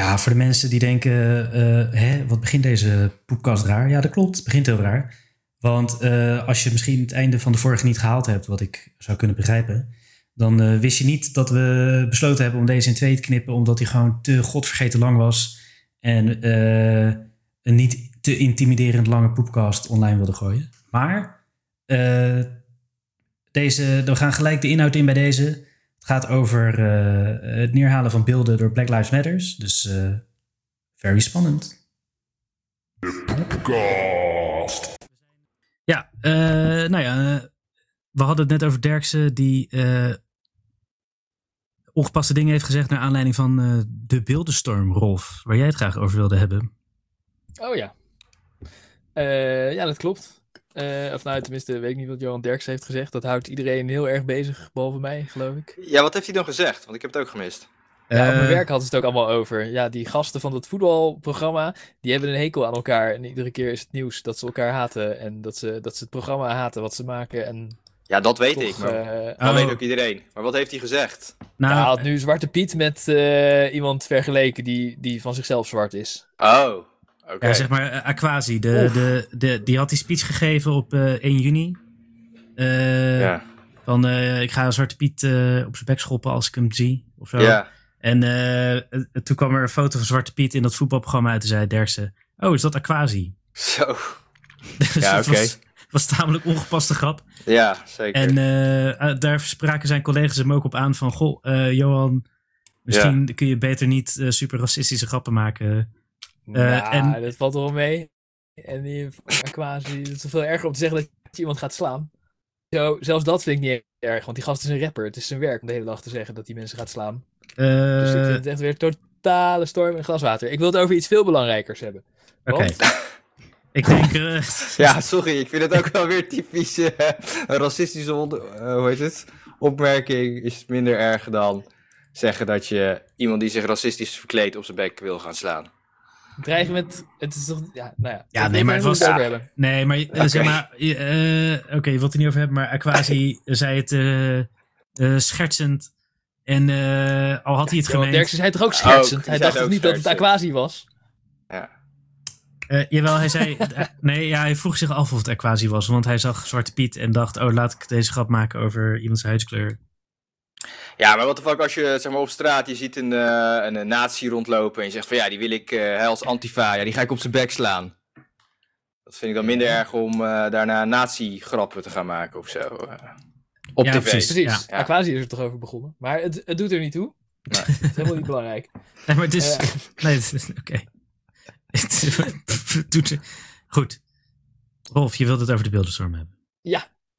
Ja, voor de mensen die denken, eh, hè, wat begint deze poepkast raar? Ja, dat klopt, het begint heel raar. Want eh, als je misschien het einde van de vorige niet gehaald hebt, wat ik zou kunnen begrijpen, dan eh, wist je niet dat we besloten hebben om deze in twee te knippen, omdat hij gewoon te godvergeten lang was en een niet te intimiderend lange poepkast online wilde gooien. Maar deze, we gaan gelijk de inhoud in bij deze. Het gaat over eh, het neerhalen van beelden door Black Lives Matters. Dus eh very spannend. Poepkast. Ja, eh, nou ja, we hadden het net over Derksen die eh, ongepaste dingen heeft gezegd naar aanleiding van eh, de beeldenstorm, Rolf, waar jij het graag over wilde hebben. Oh ja. Eh, ja, dat klopt. Eh, of nou, tenminste, weet ik niet wat Johan Derks heeft gezegd. Dat houdt iedereen heel erg bezig, behalve mij, geloof ik. Ja, wat heeft hij dan gezegd? Want ik heb het ook gemist. Ja, op mijn Eh, werk hadden ze het ook allemaal over. Ja, die gasten van dat voetbalprogramma, die hebben een hekel aan elkaar. En iedere keer is het nieuws dat ze elkaar haten. En dat ze, dat ze het programma haten wat ze maken. En Ja, dat weet toch, ik, maar eh, dat Oh. weet ook iedereen. Maar wat heeft hij gezegd? nou, hij had nu Zwarte Piet met eh, iemand vergeleken die, die van zichzelf zwart is. Oh, ja, zeg maar eh, Aquasi, de, Oef. de, de, die had die speech gegeven op eh 1 juni. Eh, Ja, Van eh, ik ga Zwarte Piet eh, op zijn bek schoppen als ik hem zie. Of zo. ja. En toen kwam er een foto van Zwarte Piet in dat voetbalprogramma uit. En zei Derksen, oh, is dat Aquasi? Zo. dus Ja, dat oké. was, was tamelijk ongepaste grap. Ja, zeker. En daar spraken zijn collega's hem ook op aan van... Goh, eh, Johan, misschien kun je beter niet super racistische grappen maken. Eh, ja, en- dat valt wel mee. En die Aquasi, het is veel erger om te zeggen dat je iemand gaat slaan. Zo, zelfs dat vind ik niet erg, want die gast is een rapper. Het is zijn werk om de hele dag te zeggen dat hij mensen gaat slaan. Dus ik Eh, vind het echt weer totale storm in glaswater. Ik wil het over iets veel belangrijkers hebben. Oké. Want- Ik denk... eh, Ja, sorry, ik vind het ook wel weer typisch een racistische eh, hoe heet het? opmerking. Is minder erg dan zeggen dat je iemand die zich racistisch verkleedt op zijn bek wil gaan slaan. Dreigen met. Het is toch. Ja, nou ja. Ja, nee, maar het was- over hebben. Nee, maar eh, Oké. zeg maar... eh, Oké, je wilt het er niet over hebben, maar Aquasi zei het eh, eh, schertsend. En eh, al had hij het Johan gemeend... Derksen zei toch ook schertsend? Hij dacht toch niet dat het. Aquasi was? Ja. Eh, jawel, hij zei... nee, ja, hij vroeg zich af of het Aquasi was. Want hij zag Zwarte Piet en dacht... Oh, laat ik deze grap maken over iemands huidskleur. Ja, maar wat de fuck als je zeg maar, op straat, je ziet een, eh, een, een nazi rondlopen en je zegt van ja, die wil ik, eh, hij als antifa, ja, die ga ik op zijn bek slaan. Dat vind ik dan minder erg om eh, daarna nazi-grappen te gaan maken of zo. op Ja, tv. precies. Precies. Ja. Aquasi is er toch over begonnen. Maar het, het doet er niet toe. Nee. Het is helemaal niet belangrijk. Nee, maar het is... Nee, het is... Oké. Het doet... Goed. Rolf, je wilt het over de beeldenstorm hebben.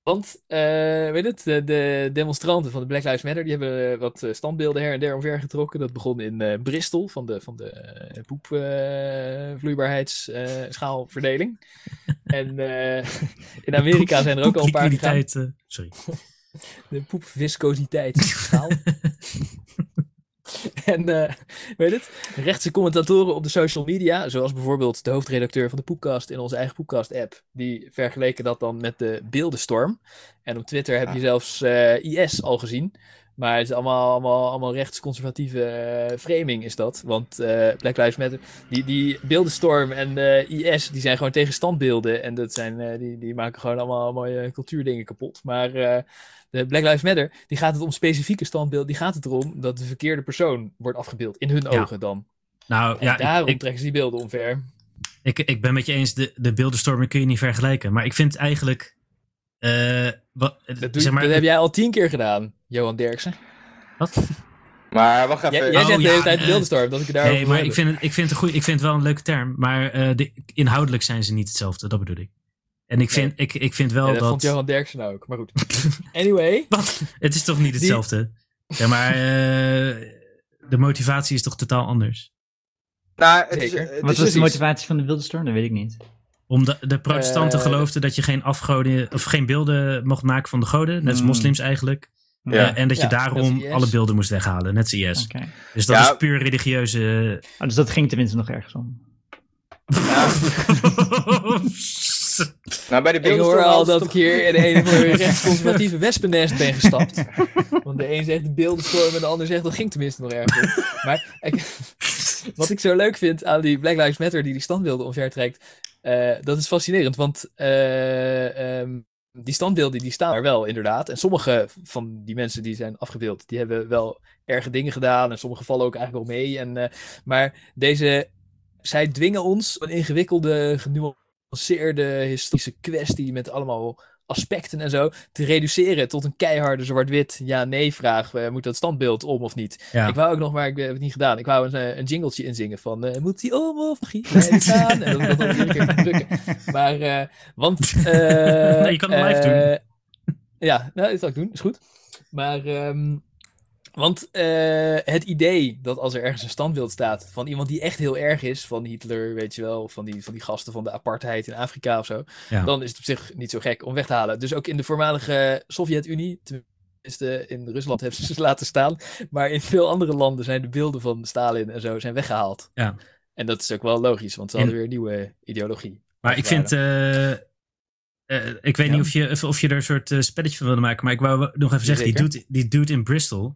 Want, eh, weet het, de, de demonstranten van de Black Lives Matter, die hebben eh, wat eh, standbeelden her en der omver getrokken. Dat begon in Bristol, van de, van de eh, poepvloeibaarheidsschaalverdeling. en eh, in Amerika zijn er ook al een paar gegaan. Sorry. De poepviscositeitsschaal. en eh, weet het, rechtse commentatoren op de social media, zoals bijvoorbeeld de hoofdredacteur van de Poepcast in onze eigen Poepcast-app, die vergeleken dat dan met de beeldenstorm. En op Twitter heb je zelfs eh, IS al gezien. Maar het is allemaal, allemaal, allemaal rechtsconservatieve eh, framing is dat. Want eh, Black Lives Matter, die, die beeldenstorm en eh, IS, die zijn gewoon tegen standbeelden. En dat zijn, die, die maken gewoon allemaal mooie cultuurdingen kapot. Maar de Black Lives Matter, die gaat het om specifieke standbeelden. Die gaat het erom dat de verkeerde persoon wordt afgebeeld. In hun Ja. ogen dan. Nou, En ja, daarom ik, trekken ze die beelden omver. Ik, ik ben met je eens, de, de beeldenstormen kun je niet vergelijken. Maar ik vind eigenlijk... eh, wat, Dat, doe, zeg maar, dat heb jij al tien keer gedaan, Johan Derksen. Wat? Maar wacht even. Jij, jij Oh, zegt de ja, hele tijd eh, beeldenstorm, dat ik daarover Nee, maar ik vind, het, ik, vind het ik vind het wel een leuke term. Maar eh, de, inhoudelijk zijn ze niet hetzelfde, dat bedoel ik. En ik vind, ik, ik vind wel Ja, dat dat... vond Johan Derksen ook, maar goed. Anyway, Wat? Het is toch niet hetzelfde? Ja, maar eh, de motivatie is toch totaal anders? Nou, het is, Zeker. het Wat is was de precies- motivatie van de wilde storm? Dat weet ik niet. Omdat de protestanten Eh, geloofden dat je geen afgoden of geen beelden mocht maken van de goden, net als Hmm. moslims eigenlijk. Ja. Eh, en dat je Ja, daarom alle beelden moest weghalen, net als IS. Oké. Dus dat Ja. is puur religieuze. Oh, dus dat ging tenminste nog ergens om. Nou, bij de ik beeldenstorm hoor al dat toch- ik hier in een of andere rechtsconservatieve wespennest ben gestapt. Want de een zegt de beeldenstorm en de ander zegt dat ging tenminste nog ergens om. Maar, ik, wat ik zo leuk vind aan die Black Lives Matter die die standbeelden omvertrekt, eh dat is fascinerend. Want eh, ehm, die standbeelden die staan er wel inderdaad. En sommige van die mensen die zijn afgebeeld, die hebben wel erge dingen gedaan. En sommige vallen ook eigenlijk wel mee. En, eh, maar deze, zij dwingen ons een ingewikkelde, genuanceerde historische kwestie met allemaal aspecten en zo te reduceren tot een keiharde zwart-wit ja-nee vraag. Eh, moet dat standbeeld om of niet? Ja. Ik wou ook nog, maar ik heb het niet gedaan. Ik wou een, eh, een jingletje inzingen van eh, moet die om of staan? En dat dat keer drukken. Maar, eh, want... eh, Nee, je kan het live doen. eh, Ja, nou, dat zal ik doen. Is goed. Maar, ehm, want eh, het idee dat als er ergens een standbeeld staat van iemand die echt heel erg is, van Hitler, weet je wel, of van die, van die gasten van de apartheid in Afrika of zo, Ja. dan is het op zich niet zo gek om weg te halen. Dus ook in de voormalige Sovjet-Unie, tenminste in Rusland hebben ze ze laten staan, maar in veel andere landen zijn de beelden van Stalin en zo zijn weggehaald. Ja. En dat is ook wel logisch, want ze En- hadden weer een nieuwe ideologie. Maar ik vind, eh, eh, ik weet Ja. niet of je, of, je er een soort spelletje van wilde maken, maar ik wou nog even zeggen, die dude, die dude in Bristol,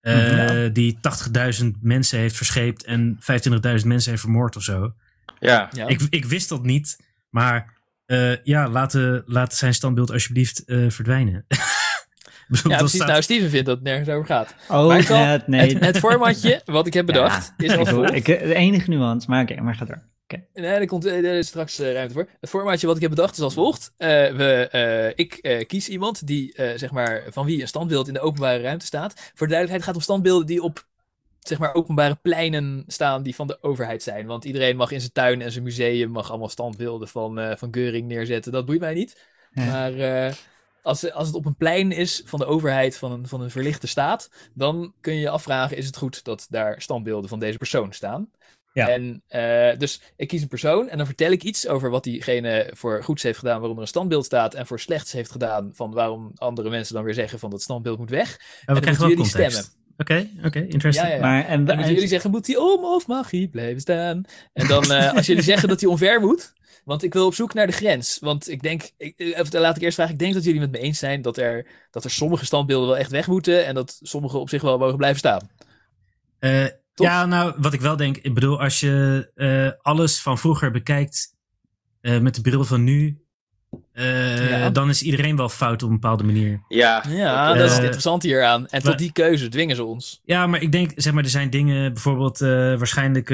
eh, Mhm. die 80.000 mensen heeft verscheept en 25.000 mensen heeft vermoord of zo. Ja. Ja. Ik, ik wist dat niet, maar eh, ja, laat, de- laat zijn standbeeld alsjeblieft eh, verdwijnen. Bedoel, ja, precies. staat- Nou, Steven vindt dat het nergens over gaat. Oh, Maar zal- nee. Het, het formatje wat ik heb bedacht is als ik, volgt. ik, de enige nuance, maar oké, maar ga door. Nee, er komt eh, er is straks eh, ruimte voor. Het formaatje wat ik heb bedacht is als volgt. Eh, we, eh, ik eh, kies iemand die, eh, zeg maar, van wie een standbeeld in de openbare ruimte staat. Voor de duidelijkheid gaat het om standbeelden die op, zeg maar, openbare pleinen staan die van de overheid zijn. Want iedereen mag in zijn tuin en zijn museum mag allemaal standbeelden van, eh van Geuring neerzetten. Dat boeit mij niet. Ja. Maar eh, als, als het op een plein is van de overheid, van een, van een verlichte staat, dan kun je je afvragen, is het goed dat daar standbeelden van deze persoon staan? Ja. En eh, dus ik kies een persoon en dan vertel ik iets over wat diegene voor goeds heeft gedaan, waarom er een standbeeld staat, en voor slechts heeft gedaan, van waarom andere mensen dan weer zeggen van dat standbeeld moet weg. Dan we krijgen wel moeten jullie context. Oké, oké, interesting. Ja, ja, ja. Maar, en, Dan moeten jullie zeggen, moet hij om of mag hij blijven staan? En dan, eh, als jullie zeggen dat hij omver moet, want ik wil op zoek naar de grens. Want ik denk, ik, eh, even, laat ik eerst vragen, ik denk dat jullie met me eens zijn dat er, dat er sommige standbeelden wel echt weg moeten en dat sommige op zich wel mogen blijven staan. Eh, Toch? ja, nou, wat ik wel denk, ik bedoel, als je eh, alles van vroeger bekijkt eh, met de bril van nu, eh, Ja. dan is iedereen wel fout op een bepaalde manier. Ja. Ja, dat, dat is het interessante hieraan. En tot die keuze dwingen ze ons. Ja, maar ik denk, zeg maar, er zijn dingen, bijvoorbeeld eh, waarschijnlijk,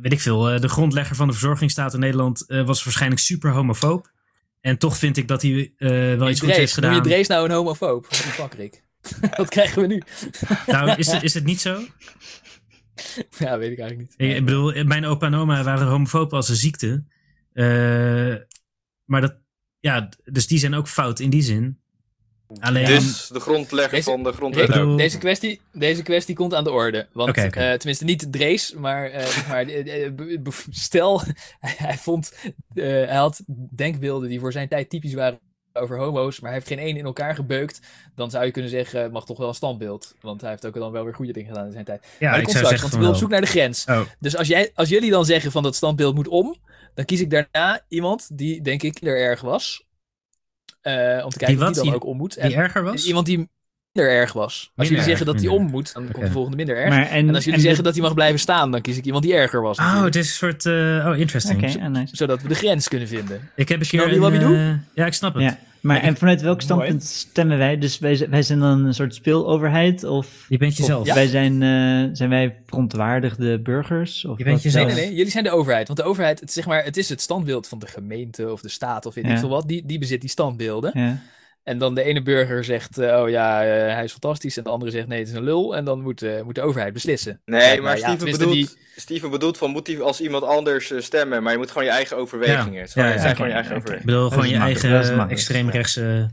weet ik veel, eh, de grondlegger van de verzorgingsstaat in Nederland eh, was waarschijnlijk super homofoob. En toch vind ik dat hij eh, wel iets goeds heeft Drees, noem je gedaan. Drees nou een homofoob? Wat een fakkerik. Wat krijgen we nu? Nou, is het, is het niet zo? Ja, weet ik eigenlijk niet. Ik, ik bedoel, mijn opa en oma waren homofoob als een ziekte. Eh, maar dat, ja, dus die zijn ook fout in die zin. Alleen, Dus de grondlegger Deze- van de grondwet bedoel-. Deze kwestie, deze kwestie komt aan de orde. Want, eh, tenminste niet Drees, maar, eh, zeg maar stel, hij, hij vond, eh, hij had denkbeelden die voor zijn tijd typisch waren over homo's, maar hij heeft geen één in elkaar gebeukt, dan zou je kunnen zeggen, het mag toch wel een standbeeld. Want hij heeft ook dan wel weer goede dingen gedaan in zijn tijd. ja, maar ik straks, zeggen want ik van wil op zoek naar de grens. Oh, Dus als, jij, als jullie dan zeggen van dat standbeeld moet om, dan kies ik daarna iemand die, denk ik, er erg was. Eh, om te kijken wat? of die dan Die- ook om moet. En die erger was? Iemand die minder erg was. Als Minder jullie zeggen erg, dat minder om moet, dan komt de volgende minder erg. Maar, en, en als jullie en zeggen dat hij mag blijven staan, dan kies ik iemand die erger was. Oh, het is een soort, eh, oh, interesting. Nice. Zodat we de grens kunnen vinden. Ik heb een Snap keer je eh, ja, ik snap het. Ja, maar en vanuit welk Mooi. standpunt stemmen wij? Dus wij, wij zijn dan een soort speeloverheid? Of, Je bent jezelf. of wij zijn, eh, zijn wij verontwaardigde burgers? Of Je bent jezelf. Nee, nee, nee. Jullie zijn de overheid. Want de overheid, het, is zeg maar, het is het standbeeld van de gemeente of de staat of weet ik Ja. veel wat. Die, die bezit die standbeelden. Ja. En dan de ene burger zegt, eh, oh ja, eh, hij is fantastisch. En de andere zegt, nee, het is een lul. En dan moet, eh, moet de overheid beslissen. Nee, maar ja, Steven, bedoelt, die- Steven bedoelt van moet hij als iemand anders stemmen, maar je moet gewoon je eigen overwegingen. Het, is gewoon- Ja, het ja, zijn gewoon je eigen oké. Ik overwegingen. bedoel, gewoon je eigen extreemrechtse...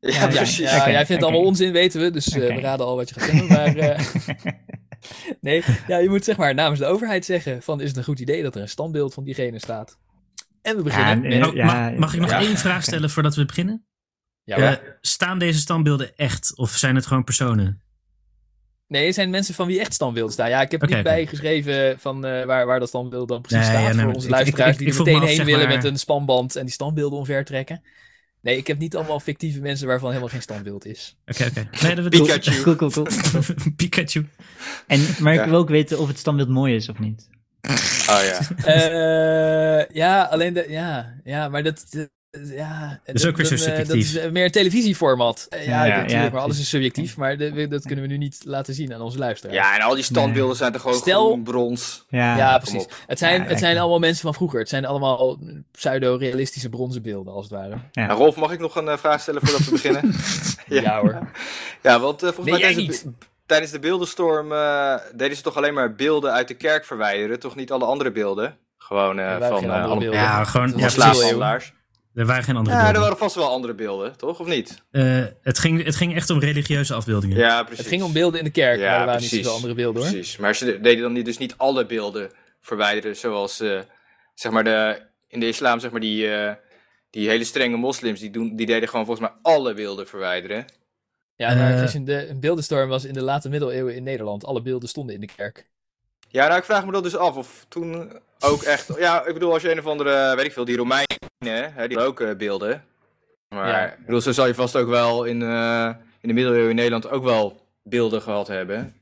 Ja, Ja, precies. ja, jij vindt oké. allemaal onzin, weten we. Dus eh, we raden al wat je gaat stemmen. Maar eh, nee, ja, je moet zeg maar namens de overheid zeggen van is het een goed idee dat er een standbeeld van diegene staat. En we beginnen met... Oh, Ja, mag, mag ik nog ja. één vraag stellen voordat we beginnen? Ja, staan deze standbeelden echt of zijn het gewoon personen? nee, het zijn mensen van wie echt standbeelden staan. Ja, ik heb er niet bijgeschreven van eh, waar, waar dat standbeeld dan precies Nee, staat. ja, nee, voor onze ik- luisteraars ik- ik- die er meteen me af, heen willen maar- met een spanband en die standbeelden omver trekken. Nee, ik heb niet allemaal fictieve mensen waarvan helemaal geen standbeeld is. Oké, oké. Nee, dat. Pikachu. Cool, cool, cool. Pikachu. En, maar ik Ja. wil ook weten of het standbeeld mooi is of niet. Oh ja. Eh, ja, alleen de, ja, ja, maar dat, ja, is ook weer zo dat, eh, Dat subjectief. is eh, meer een televisieformat. Ja, Ja, ja, natuurlijk, ja, maar alles is subjectief. Maar de- dat kunnen we nu niet laten zien aan onze luisteraars. Ja, en al die standbeelden zijn toch gewoon Stel- groen, brons. Ja, precies. Het zijn, Ja, het zijn allemaal mensen van vroeger. Het zijn allemaal pseudo-realistische bronzen beelden, als het ware. Ja. Nou, Rolf, mag ik nog een eh, vraag stellen voordat we beginnen? Ja, hoor. Ja, want volgens Nee, mij niet. de, tijdens de beeldenstorm eh, deden ze toch alleen maar beelden uit de kerk verwijderen, toch niet alle andere beelden? Gewoon van alle beelden. Ja, gewoon- ja, slaafhandelaars. Er waren geen andere Ja, er beelden. waren vast wel andere beelden, toch? Of niet? Eh, het, ging, het ging echt om religieuze afbeeldingen. Ja, precies. Het ging om beelden in de kerk, Ja, maar er waren precies. niet zoveel andere beelden hoor. Precies, maar ze deden dan niet, dus niet alle beelden verwijderen, zoals eh, zeg maar de, in de islam, zeg maar die, eh, die hele strenge moslims, die, doen, die deden gewoon volgens mij alle beelden verwijderen. Ja, maar de een beeldenstorm was in de late middeleeuwen in Nederland. Alle beelden stonden in de kerk. Ja, nou ik vraag me dat dus af of toen ook echt, ja, ik bedoel als je een of andere, weet ik veel, die Romeinen, hè, die ook eh, beelden. Maar Ja. ik bedoel, zo zal je vast ook wel in, eh, in de middeleeuwen in Nederland ook wel beelden gehad hebben.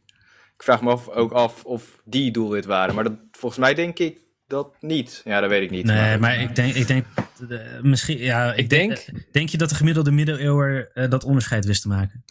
Ik vraag me af, ook af of die doelwit waren, maar dat, volgens mij denk ik dat niet. Ja, dat weet ik niet. Nee, maar ik denk, ik denk eh, misschien, ja, ik, Ik denk, denk- denk je dat de gemiddelde middeleeuwer dat onderscheid wist te maken?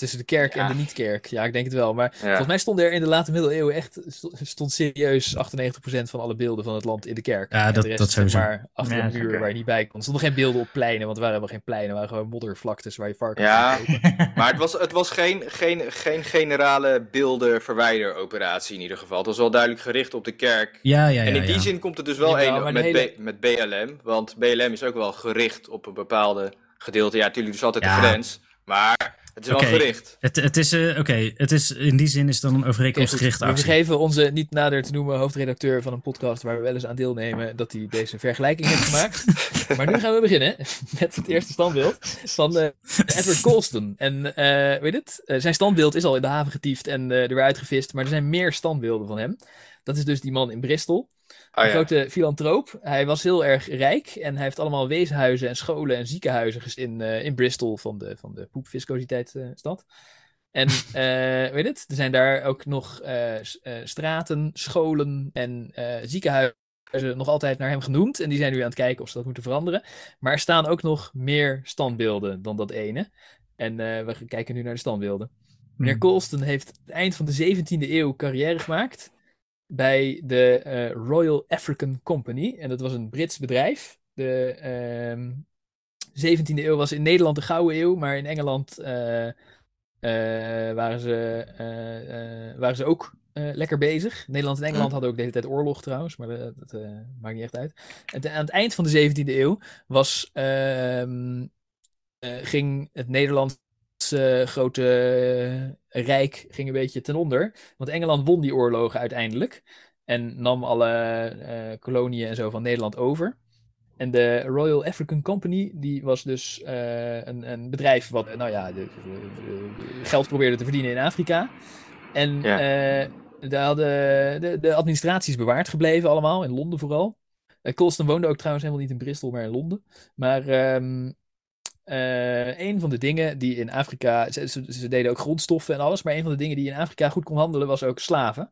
Tussen de kerk Ja. en de niet-kerk. Ja, ik denk het wel. Maar Ja. volgens mij stonden er in de late middeleeuwen echt... sto- stond serieus 98% van alle beelden van het land in de kerk. Ja, En dat- de rest, dat sowieso. maar achter Ja, een muur waar je niet bij kon. Er stonden geen beelden op pleinen, want er waren helemaal geen pleinen. Er waren gewoon moddervlaktes waar je varkens Ja. Maar het was, het was geen, geen, geen generale beelden-verwijderoperatie in ieder geval. Het was wel duidelijk gericht op de kerk. Ja, ja, ja. en in die ja. zin komt het dus wel een met, de hele- met BLM. Want BLM is ook wel gericht op een bepaalde gedeelte. Ja, natuurlijk, is altijd Ja. de grens. Maar het is Oké. wel gericht. Het, het is, eh, oké, het is, in die zin is het dan een overeenkomstgerichte We actie. vergeven onze niet nader te noemen hoofdredacteur van een podcast waar we wel eens aan deelnemen dat hij deze vergelijking heeft gemaakt. maar nu gaan we beginnen met het eerste standbeeld van eh, Edward Colston. En eh, weet het, zijn standbeeld is al in de haven getiefd en eh, er weer uitgevist, maar er zijn meer standbeelden van hem. Dat is dus die man in Bristol. Oh, Een ja. grote filantroop. Hij was heel erg rijk en hij heeft allemaal weeshuizen en scholen en ziekenhuizen in, eh, in Bristol van de, van de poepviscositeit-stad. en eh, weet het, er zijn daar ook nog eh, eh, straten, scholen en eh, ziekenhuizen nog altijd naar hem genoemd. En die zijn nu aan het kijken of ze dat moeten veranderen. Maar er staan ook nog meer standbeelden dan dat ene. En eh, we kijken nu naar de standbeelden. Meneer Hmm. Colston heeft aan het eind van de 17e eeuw carrière gemaakt bij de eh, Royal African Company. En dat was een Brits bedrijf. De ehm 17e eeuw was in Nederland de gouden eeuw, maar in Engeland eh, eh, waren, ze, waren ze ook lekker bezig. Nederland en Engeland hadden ook de hele tijd oorlog trouwens, maar dat, dat maakt niet echt uit. En te- aan het eind van de 17e eeuw was, ehm, eh, ging het Nederlandse grote eh, rijk ging een beetje ten onder. Want Engeland won die oorlogen uiteindelijk. En nam alle eh, koloniën en zo van Nederland over. En de Royal African Company, die was dus eh, een, een bedrijf wat, eh, nou ja, de, de- de- geld probeerde te verdienen in Afrika. En Ja. eh, daar hadden de, de administratie is bewaard gebleven allemaal, in Londen vooral. Uh, Colston woonde ook trouwens helemaal niet in Bristol, maar in Londen. Maar ehm, eh, een van de dingen die in Afrika, ze, deden ook grondstoffen en alles, maar een van de dingen die in Afrika goed kon handelen was ook slaven.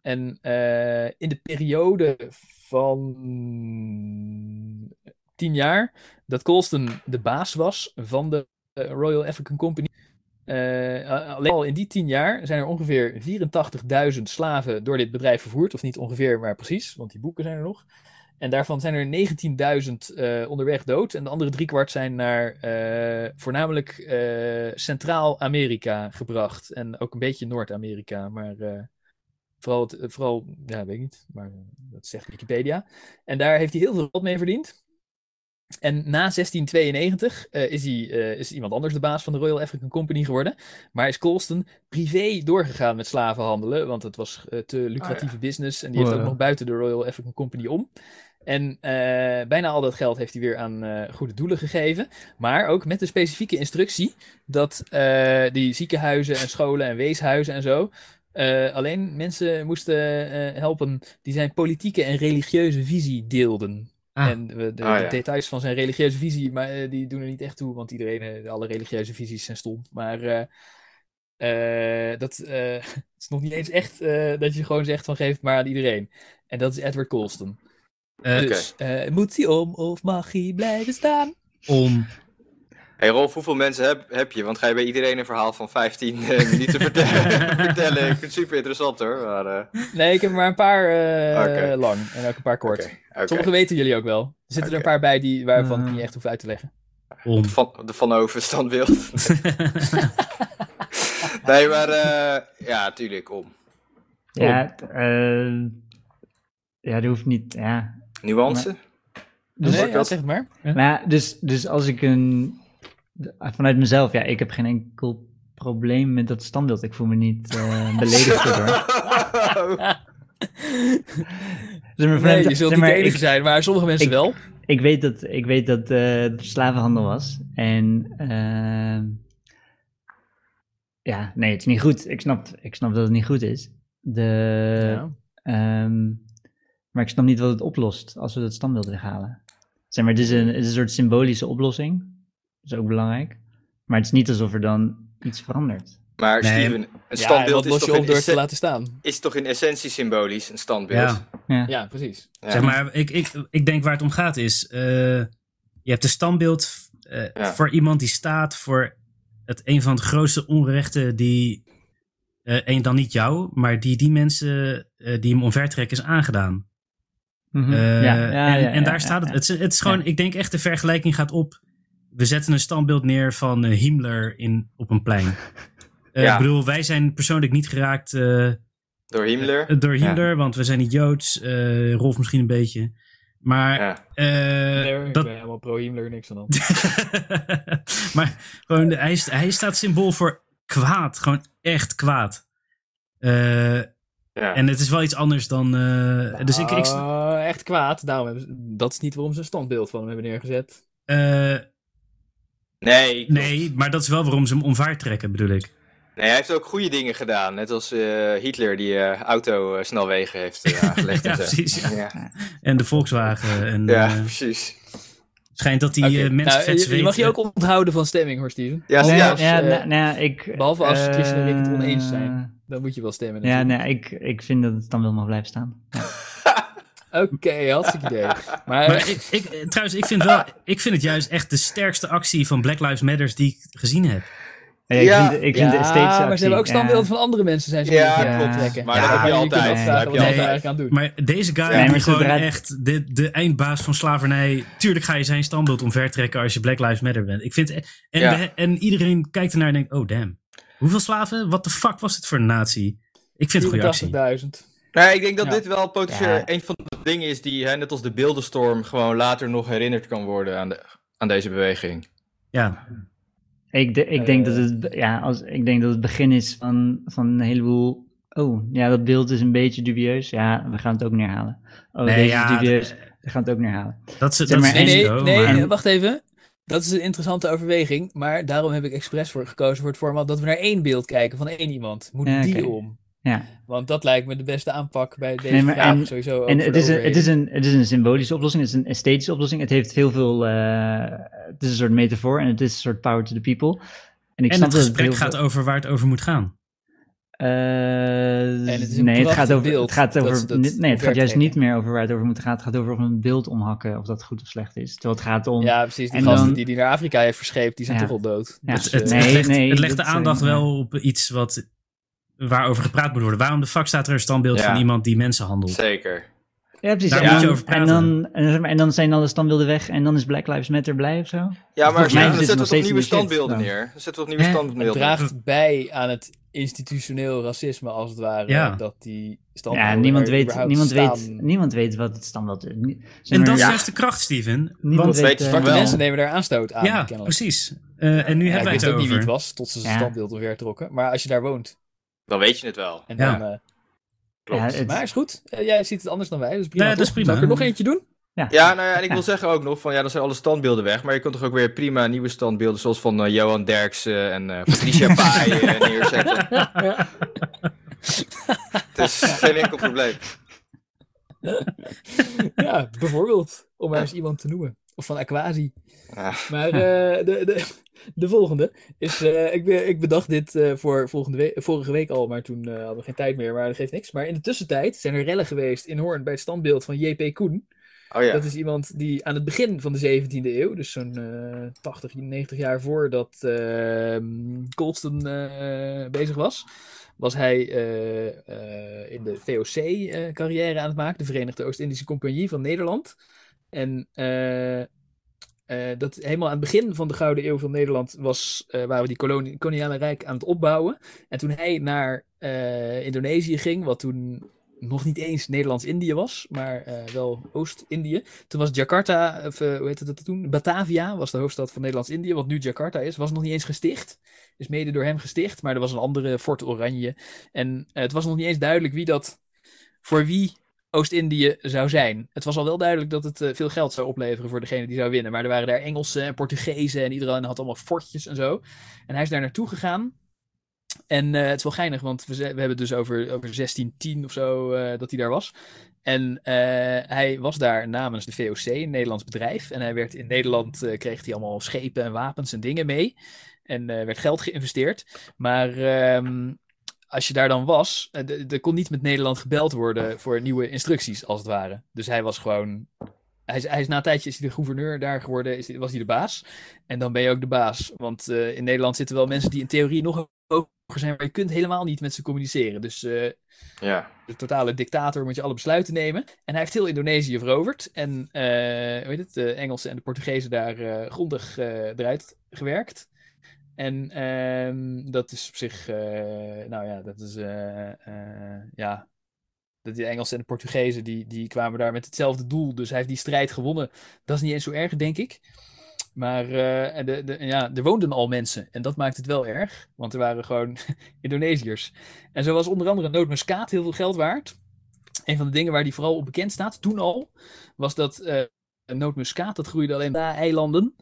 En eh, in de periode van tien jaar dat Colston de baas was van de eh, Royal African Company. alleen al in die tien jaar zijn er ongeveer 84.000 slaven door dit bedrijf vervoerd. Of niet ongeveer, maar precies, want die boeken zijn er nog. En daarvan zijn er 19.000 eh, onderweg dood. En de andere driekwart zijn naar eh, voornamelijk eh, Centraal-Amerika gebracht. En ook een beetje Noord-Amerika. Maar vooral, het, vooral, ja, weet ik niet. Maar dat zegt Wikipedia. En daar heeft hij heel veel geld mee verdiend. En na 1692 eh, is, hij, is iemand anders de baas van de Royal African Company geworden. Maar is Colston privé doorgegaan met slavenhandelen. Want het was te lucratieve business. En die heeft Wow. ook nog buiten de Royal African Company om. En eh, bijna al dat geld heeft hij weer aan eh, goede doelen gegeven. Maar ook met de specifieke instructie dat eh, die ziekenhuizen en scholen en weeshuizen en zo. eh, alleen mensen moesten eh, helpen die zijn politieke en religieuze visie deelden. Ah. En de, Ah, de details van zijn religieuze visie, maar die doen er niet echt toe, want iedereen, alle religieuze visies zijn stom. Maar eh, eh, dat eh, is nog niet eens echt eh, dat je gewoon zegt van geef het maar aan iedereen. En dat is Edward Colston. Eh, Dus eh, moet hij om of mag hij blijven staan? om. Hey Rolf, hoeveel mensen heb, heb je? Want ga je bij iedereen een verhaal van 15 eh, minuten vertellen? vertellen? Ik vind het super interessant hoor. Maar, eh, Nee, ik heb er maar een paar eh, lang en ook een paar kort. oké. Sommige weten jullie ook wel. Er zitten er een paar bij die, waarvan ik Eh. niet echt hoef uit te leggen. om. Van, de Van Over standbeeld. nee, maar eh, ja, tuurlijk, om. Ja, eh, ja, dat hoeft niet. Ja. Nuance? Dus, nee, ik ja, dat- zeg maar. maar ja, dus, dus als ik een. Vanuit mezelf, ja, ik heb geen enkel probleem met dat standbeeld. Ik voel me niet eh, beledigd door. Dus maar Nee, je zult zeg niet maar, de enige ik, zijn, maar sommige mensen ik- wel. ik weet dat, ik weet dat eh, het slavenhandel was. En ehm, ja, nee, het is niet goed. Ik snap, ik snap dat het niet goed is. De, Ja. ehm, maar ik snap niet wat het oplost als we dat standbeeld weghalen. Zeg maar, het is een, het is een soort symbolische oplossing. Dat is ook belangrijk. Maar het is niet alsof er dan iets verandert. Maar Nee. Steven, een Ja, en standbeeld wat is, los toch je op in te laten staan? is toch in essentie symbolisch, een standbeeld? Ja. Ja. Ja, precies. Ja. Zeg maar, ik, ik, ik denk waar het om gaat is, eh, je hebt een standbeeld eh, Ja. voor iemand die staat voor het een van de grootste onrechten die, eh, en dan niet jou, maar die die mensen eh, die hem omvertrekken is aangedaan. Mhm. Eh, Ja, ja, en, ja, en daar ja, staat het. ja. Het is, het is gewoon, Ja. ik denk echt de vergelijking gaat op. We zetten een standbeeld neer van eh, Himmler in, op een plein. Eh, Ja. Ik bedoel, wij zijn persoonlijk niet geraakt eh, Door Himmler? door Himmler, want we zijn niet Joods. eh, Rolf misschien een beetje. Maar ja. eh, Nee, ik dat, ben helemaal pro-Himmler, niks aan dan. maar gewoon, hij, is- hij staat symbool voor kwaad. Gewoon echt kwaad. Eh, ja. en het is wel iets anders dan. eh, dus ik. ik Ah, echt kwaad. Daarom hebben ze, dat is niet waarom ze een standbeeld van hem hebben neergezet. eh, nee, nee, maar dat is wel waarom ze hem omvaart trekken, bedoel ik. nee, hij heeft ook goede dingen gedaan. Net als eh, Hitler die eh autosnelwegen heeft eh, aangelegd. Ja, en zo. precies, ja. Ja, En de Volkswagen. En, ja, precies. Schijnt dat die eh, mensen nou, vet je, mag je zweten. ook onthouden van stemming hoor, Steven. Ja, Nee, ja, als, ja, eh, nou, nou ik... behalve als eh, Christian en ik het oneens zijn. Dan moet je wel stemmen Ja, nee, ik, ik vind dat het dan wel mag blijven staan. Ja. Oké, hartstikke idee. Maar, Maar ik, ik, eh, trouwens, ik vind, wel, ik vind het juist echt de sterkste actie van Black Lives Matters die ik gezien heb. Ja, ik Ja, vind, ik ja, vind de steeds maar ze hebben ook standbeelden van andere mensen zijn ze Ja, ja, klopt. trekken. Maar dat heb je altijd. Dat heb je altijd. eigenlijk aan doen. Maar deze guy Ja, gewoon echt de, de eindbaas van slavernij. Tuurlijk ga je zijn standbeeld omvertrekken als je Black Lives Matter bent. Ik vind, en, we- en iedereen kijkt ernaar en denkt, oh damn. Hoeveel slaven? Wat de fuck was dit voor een natie? Ik vind het een goede actie. 84.000. Nee, ik denk dat Ja. dit wel potentieel Ja. een van de dingen is die, hè, net als de beeldenstorm, gewoon later nog herinnerd kan worden aan, de, aan deze beweging. Ja, Ik, de- ik, denk Eh. dat het, ja, als, ik denk dat het begin is van, van een heleboel... Oh, ja, dat beeld is een beetje dubieus. Ja, we gaan het ook neerhalen. Oh, Nee, deze ja, is dubieus. We gaan het ook neerhalen. dat is, dat Nee, nee, risico, nee, maar- nee, wacht even. Dat is een interessante overweging, maar daarom heb ik expres voor gekozen voor het format dat we naar één beeld kijken van één iemand. Moet Ja, die om? Ja. Want dat lijkt me de beste aanpak bij deze Nee, maar vraag en- sowieso. En het is, een, het, is een, het is een symbolische oplossing, het is een esthetische oplossing. Het heeft heel veel. eh, het is een soort metafoor en het is een soort power to the people. En ik en snap het dat gesprek heel gaat veel- over waar het over moet gaan. Eh, het nee, het gaat over. het gaat over. dat nee, het gaat juist niet meer over waar het over moet gaan. Het gaat over of een beeld omhakken, of dat goed of slecht is. Terwijl het gaat om. Ja, precies. Die En gasten dan- die die naar Afrika heeft verscheept, die zijn Ja. toch al dood. Ja. Dus, Het, het, eh, Nee, het legt, nee, het legt de aandacht wel op iets wat, waarover gepraat moet worden. Waarom de fuck staat er een standbeeld Ja. van iemand die mensen handelt? Zeker. Ja, precies. Daar en, moet je dan, over en, praten. dan, en, dan- en dan zijn alle standbeelden weg en dan is Black Lives Matter blij of zo. Ja, maar mij dan zitten zetten we toch nieuwe shit standbeelden neer? Dan zetten we toch nieuwe Hè? het standbeelden neer? draagt bij aan het institutioneel racisme, als het ware. Ja. Dat die standbeelden Ja, niemand weet, niemand, weet, niemand weet wat het standbeeld is. En dat is juist de kracht, Steven. Niemand Want, weet, zwarte wel. mensen nemen daar aanstoot aan, ja, kennelijk. precies. Eh, en nu hebben wij wist het ook niet wie het was, tot ze zijn standbeeld omver trokken. Maar als je daar woont, Dan weet je het wel. en Ja. dan... eh, Klopt. Ja, Ja, het- maar is goed. Eh, jij ziet het anders dan wij, dus prima. Nee, dat is prima. Zal ik er nog eentje doen? nou ja, en ik Ja. wil zeggen ook nog van, ja, dan zijn alle standbeelden weg. Maar je kunt toch ook weer prima nieuwe standbeelden, zoals van eh, Johan Derksen en eh Patricia Pai neerzetten. Het is geen enkel probleem. ja, bijvoorbeeld. Om maar eens iemand te noemen. Of van Aquasi. Maar eh, de, de, de volgende is. eh, ik, be- ik bedacht dit eh, voor volgende week, vorige week al, maar toen eh, hadden we geen tijd meer. Maar dat geeft niks. Maar in de tussentijd zijn er rellen geweest in Hoorn bij het standbeeld van J.P. Koen. Oh ja. Dat is iemand die aan het begin van de 17e eeuw, dus zo'n eh 80, 90 jaar voordat uh, Colston eh, bezig was, was hij eh, eh, in de VOC-carrière aan het maken, de Verenigde Oost-Indische Compagnie van Nederland. En eh, eh, dat helemaal aan het begin van de Gouden Eeuw van Nederland was, eh, waren we die koloniale rijk aan het opbouwen. En toen hij naar Indonesië ging, wat toen nog niet eens Nederlands-Indië was, maar wel Oost-Indië. Toen was Jakarta, hoe heette dat toen? Batavia was de hoofdstad van Nederlands-Indië, wat nu Jakarta is. Was nog niet eens gesticht. Is mede door hem gesticht, maar er was een andere Fort Oranje. En het was nog niet eens duidelijk wie dat, voor wie Oost-Indië zou zijn. Het was al wel duidelijk dat het eh, veel geld zou opleveren voor degene die zou winnen. Maar er waren daar Engelsen en Portugezen en iedereen had allemaal fortjes en zo. En hij is daar naartoe gegaan. En eh, het is wel geinig, want we, we hebben het dus over, over 1610 of zo eh, dat hij daar was. En hij was daar namens de VOC, een Nederlands bedrijf. En hij werd in Nederland, kreeg hij allemaal schepen en wapens en dingen mee. En werd geld geïnvesteerd. Maar ehm, als je daar dan was, eh, er kon niet met Nederland gebeld worden voor nieuwe instructies, als het ware. Dus hij was gewoon... Hij is, hij is na een tijdje is hij de gouverneur daar geworden, is hij, was hij de baas. En dan ben je ook de baas. Want eh, in Nederland zitten wel mensen die in theorie nog hoger zijn, maar je kunt helemaal niet met ze communiceren. Dus eh, Ja. de totale dictator moet je alle besluiten nemen. En hij heeft heel Indonesië veroverd. En heet het, de Engelsen en de Portugezen daar grondig eruit gewerkt. En ehm, dat is op zich, eh, nou ja, dat is, eh, ja, dat die Engelsen en de Portugezen, die, die kwamen daar met hetzelfde doel. Dus hij heeft die strijd gewonnen. Dat is niet eens zo erg, denk ik. Maar de, de, ja, er woonden al mensen. En dat maakt het wel erg. Want er waren gewoon Indonesiërs. En zo was onder andere nootmuskaat heel veel geld waard. Een van de dingen waar die vooral op bekend staat, toen al, was dat nootmuskaat, dat groeide alleen de eilanden.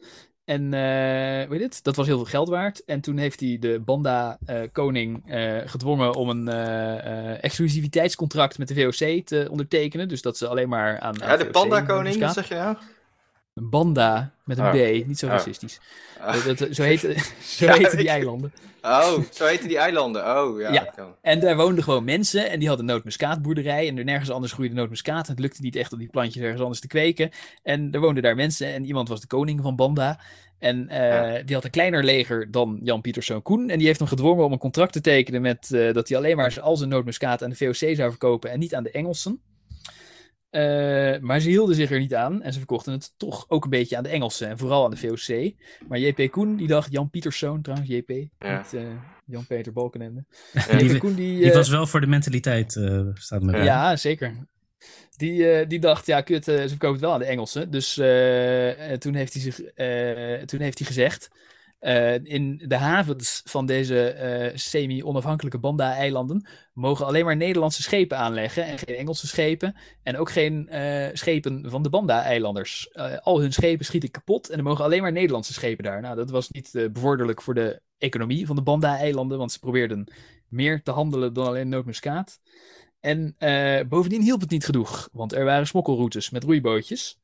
En eh weet het, dat was heel veel geld waard. En toen heeft hij de Banda-koning eh, gedwongen om een eh, eh, exclusiviteitscontract met de VOC te ondertekenen. Dus dat ze alleen maar aan. Ja, aan de panda-koning, zeg je nou? Een Banda met een Oh. B, niet zo Oh. racistisch. Ah. Dat, dat- zo heten zo Ja, heten die eilanden. Oh, zo heten die eilanden. Oh, ja. Ja. dat kan. En daar woonden gewoon mensen en die hadden nootmuskaatboerderij. En er nergens anders groeide nootmuskaat. Het lukte niet echt om die plantjes ergens anders te kweken. En er woonden daar mensen en iemand was de koning van Banda. En eh, die had een kleiner leger dan Jan Pieterszoon Koen. En die heeft hem gedwongen om een contract te tekenen met eh, dat hij alleen maar al zijn nootmuskaat aan de VOC zou verkopen en niet aan de Engelsen. Eh, maar ze hielden zich er niet aan en ze verkochten het toch ook een beetje aan de Engelsen en vooral aan de VOC. Maar JP Koen die dacht, Jan Pieterszoon trouwens, JP, Ja. niet eh, Jan-Peter Balkenende. Ja. JP Die, Koen die, die eh, was wel voor de mentaliteit, eh, staat me Ja. bij. ja, zeker. Die, eh, die dacht, ja, kut, ze verkopen het wel aan de Engelsen. Dus toen, heeft hij zich, eh, toen heeft hij gezegd, eh, in de havens van deze eh, semi-onafhankelijke Banda-eilanden mogen alleen maar Nederlandse schepen aanleggen en geen Engelse schepen. En ook geen eh, schepen van de Banda-eilanders. Al hun schepen schieten kapot en er mogen alleen maar Nederlandse schepen daar. Nou, dat was niet bevorderlijk voor de economie van de Banda-eilanden, want ze probeerden meer te handelen dan alleen nootmuskaat. En bovendien hielp het niet genoeg, want er waren smokkelroutes met roeibootjes.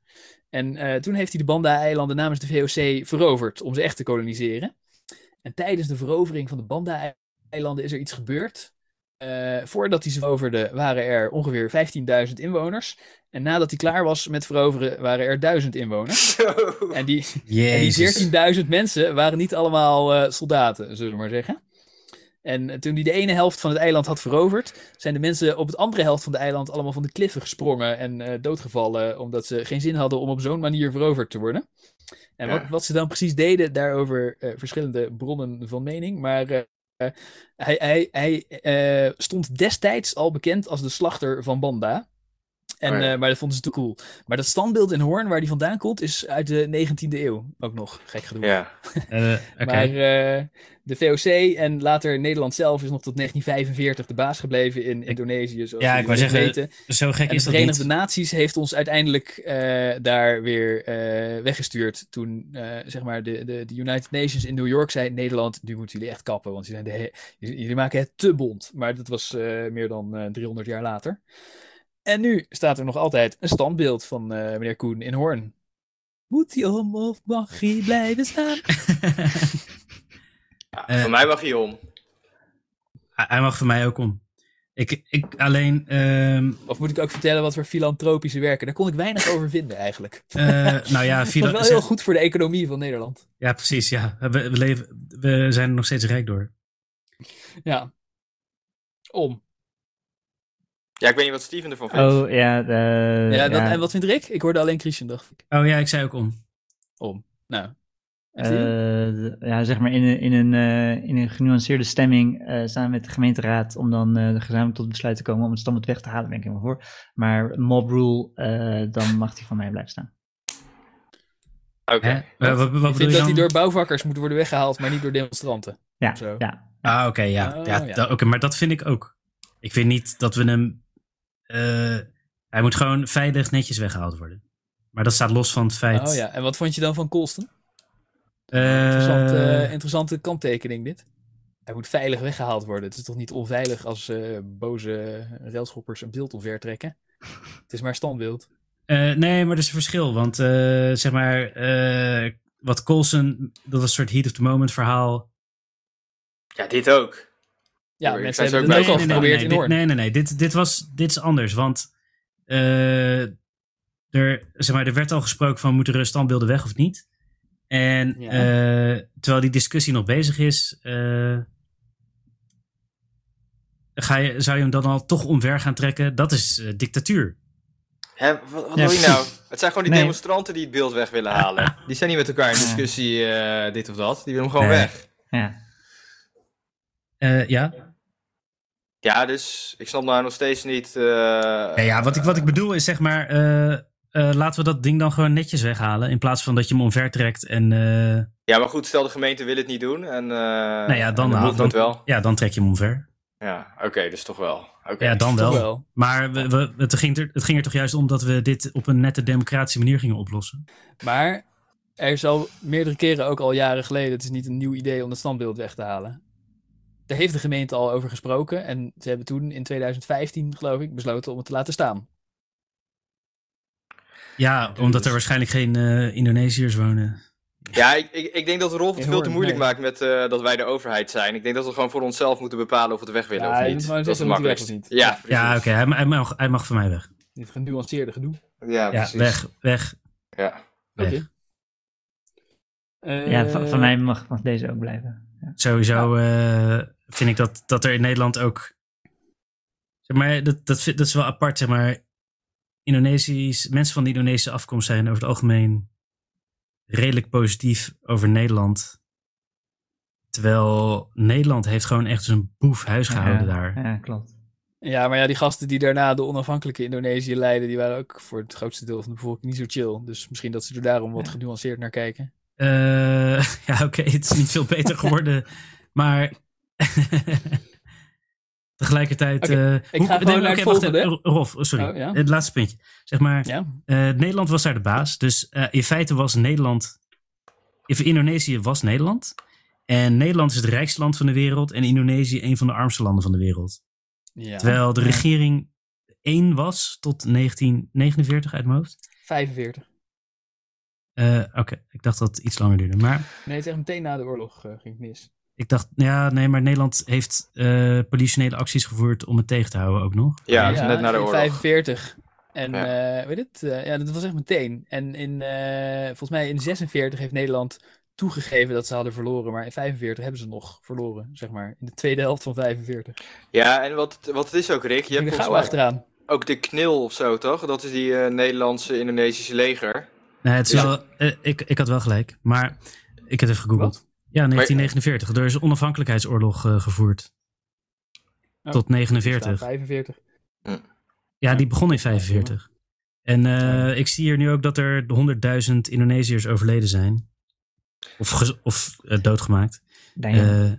En eh, toen heeft hij de Banda-eilanden namens de VOC veroverd om ze echt te koloniseren. En tijdens de verovering van de Banda-eilanden is er iets gebeurd. Eh, voordat hij ze veroverde waren er ongeveer 15.000 inwoners. En nadat hij klaar was met veroveren waren er 1000 inwoners. Zo. En die, en die 14.000 mensen waren niet allemaal eh, soldaten, zullen we maar zeggen. En eh, toen hij de ene helft van het eiland had veroverd, zijn de mensen op het andere helft van het eiland allemaal van de kliffen gesprongen en eh, doodgevallen, omdat ze geen zin hadden om op zo'n manier veroverd te worden. En Ja. wat, wat ze dan precies deden, daarover eh, verschillende bronnen van mening. Maar hij, hij, hij stond destijds al bekend als de slachter van Banda. En, Oh ja. eh, maar dat vonden ze te cool. Maar dat standbeeld in Hoorn, waar die vandaan komt, is uit de 19e eeuw. Ook nog, gek genoeg. Ja. Eh, Oké. Maar eh, de VOC en later Nederland zelf is nog tot 1945 de baas gebleven in Indonesië. Zoals Ja, ik wou zeggen, weten. Zo gek En de is dat Verenigde niet. Naties heeft ons uiteindelijk eh, daar weer eh, weggestuurd. Toen eh, zeg maar de, de, de United Nations in New York zei: Nederland, nu moeten jullie echt kappen, want jullie, zijn de jullie maken het te bond. Maar dat was eh, meer dan eh, 300 jaar later. En nu staat er nog altijd een standbeeld van eh, meneer Koen in Hoorn. Moet hij om of mag hij blijven staan? Ja, Eh, voor mij mag hij om. Hij mag voor mij ook om. Ik, ik alleen, ehm, Of moet ik ook vertellen wat voor filantropische werken? Daar kon ik weinig over vinden eigenlijk. eh, nou ja, Dat was wel heel goed voor de economie van Nederland. ja, precies. Ja. We, we, leven, we zijn er nog steeds rijk door. Ja. Om. Ja, ik weet niet wat Steven ervan vindt. Oh, ja. de- Ja, dat, ja. En wat vindt Rick? Ik hoorde alleen Christian, dacht ik. Oh ja, ik zei ook om. Om. Nou. Eh, ja, zeg maar in een, in een, eh, in een genuanceerde stemming eh samen met de gemeenteraad om dan eh, gezamenlijk tot besluit te komen om het standbeeld weg te halen, ben ik helemaal voor. Maar mob rule, eh, dan mag die van mij blijven staan. Oké. Wat, wat ik bedoel vind je dat dan? die door bouwvakkers moet worden weggehaald, maar niet door demonstranten. Ja, Zo. ja. Ah, oké, ja. Oh, ja, maar dat vind ik ook. Ik vind niet dat we hem... eh, hij moet gewoon veilig netjes weggehaald worden. Maar dat staat los van het feit... Oh ja, en wat vond je dan van Colston? Eh, Interessant, eh, interessante kanttekening dit. Hij moet veilig weggehaald worden. Het is toch niet onveilig als eh, boze railschoppers een beeld omver trekken? Het is maar standbeeld. eh, nee, maar er is een verschil. Want eh, zeg maar, eh, wat Colson, dat was een soort heat of the moment verhaal. Ja, dit ook. Ja, Ik mensen zei hebben het ook ook al geprobeerd nee, in nee, nee, nee. Dit, dit, was, dit is anders. Want eh, er, zeg maar, er werd al gesproken van moeten er standbeelden weg of niet. En Ja. eh, terwijl die discussie nog bezig is, eh, ga je, zou je hem dan al toch omver gaan trekken? Dat is dictatuur. Hè, wat wat Ja, doe je nou? Het zijn gewoon die Nee. demonstranten die het beeld weg willen halen. Die zijn niet met elkaar in discussie, eh, dit of dat. Die willen hem gewoon Nee. weg. ja. Eh, ja? Ja, dus ik snap nou nog steeds niet... eh, Ja, ja wat, ik, wat ik bedoel is zeg maar, eh, eh, laten we dat ding dan gewoon netjes weghalen. In plaats van dat je hem omver trekt en eh, Ja, maar goed, stel de gemeente wil het niet doen. En, eh nou ja, dan, dan, wel. ja, dan trek je hem omver. Ja, oké, dus toch wel. Oké. Ja, dan wel. Maar we, we, het, ging er, het ging er toch juist om dat we dit op een nette democratische manier gingen oplossen. Maar er is al meerdere keren, ook al jaren geleden, het is niet een nieuw idee om het standbeeld weg te halen. Daar heeft de gemeente al over gesproken en ze hebben toen in 2015, geloof ik, besloten om het te laten staan. Ja, omdat er waarschijnlijk geen eh, Indonesiërs wonen. Ja, ik, ik, ik denk dat Rolf het In veel te moeilijk nee. maakt met eh, dat wij de overheid zijn. Ik denk dat we gewoon voor onszelf moeten bepalen of we het weg willen Ja, of niet. dat is het makkelijkst. niet? Ja, Ja, oké, hij, hij, mag, hij mag van mij weg. Dit genuanceerde gedoe. Ja, Ja, precies. weg, weg, Ja. weg. Oké. ja Eh, van, van mij mag, mag deze ook blijven. Ja. Sowieso eh, vind ik dat, dat er in Nederland ook... Zeg maar, dat, dat, vind- dat is wel apart, zeg maar. Indonesisch, mensen van de Indonesische afkomst zijn over het algemeen redelijk positief over Nederland. Terwijl Nederland heeft gewoon echt zijn boef huis gehouden ja, daar. Ja, klopt. Ja, maar ja, die gasten die daarna de onafhankelijke Indonesië leiden, die waren ook voor het grootste deel van de bevolking niet zo chill. Dus misschien dat ze er daarom wat Ja. genuanceerd naar kijken. Eh, ja, oké, het is niet veel beter geworden. maar tegelijkertijd. Oké, eh, ik ga naar wacht even. Rolf, sorry. Oh, ja? Het laatste puntje. Zeg maar, Ja, eh, Nederland was daar de baas. Dus eh, in feite was Nederland. Even Indonesië was Nederland. En Nederland is het rijkste land van de wereld. En Indonesië een van de armste landen van de wereld. ja. Terwijl de regering één was tot 1949 uit mijn hoofd. 45. Eh, Oké, ik dacht dat het iets langer duurde. Maar Nee, het is echt meteen na de oorlog eh, ging het mis. Ik dacht, ja, nee, maar Nederland heeft eh politionele acties gevoerd om het tegen te houden ook nog. Ja, dus net na de in oorlog. 45. En Ja. eh, weet het? eh, ja, dat was echt meteen. En in, eh, volgens mij in 46 heeft Nederland toegegeven dat ze hadden verloren. Maar in 45 hebben ze nog verloren, zeg maar. In de tweede helft van 45. Ja, en wat, wat het is ook, Rick, je hebt volgens mij achteraan. ook de KNIL of zo, toch? Dat is die eh, Nederlandse Indonesische leger. Nee, het is Ja. wel, ik, ik had wel gelijk, maar ik heb even gegoogeld. Ja, 1949. Er is een onafhankelijkheidsoorlog eh, gevoerd. Oh, Tot Er 49. staan 45. Ja, die begon in 45. En eh, Ja. ik zie hier nu ook dat er 100.000 Indonesiërs overleden zijn. Of, of eh, doodgemaakt. Eh,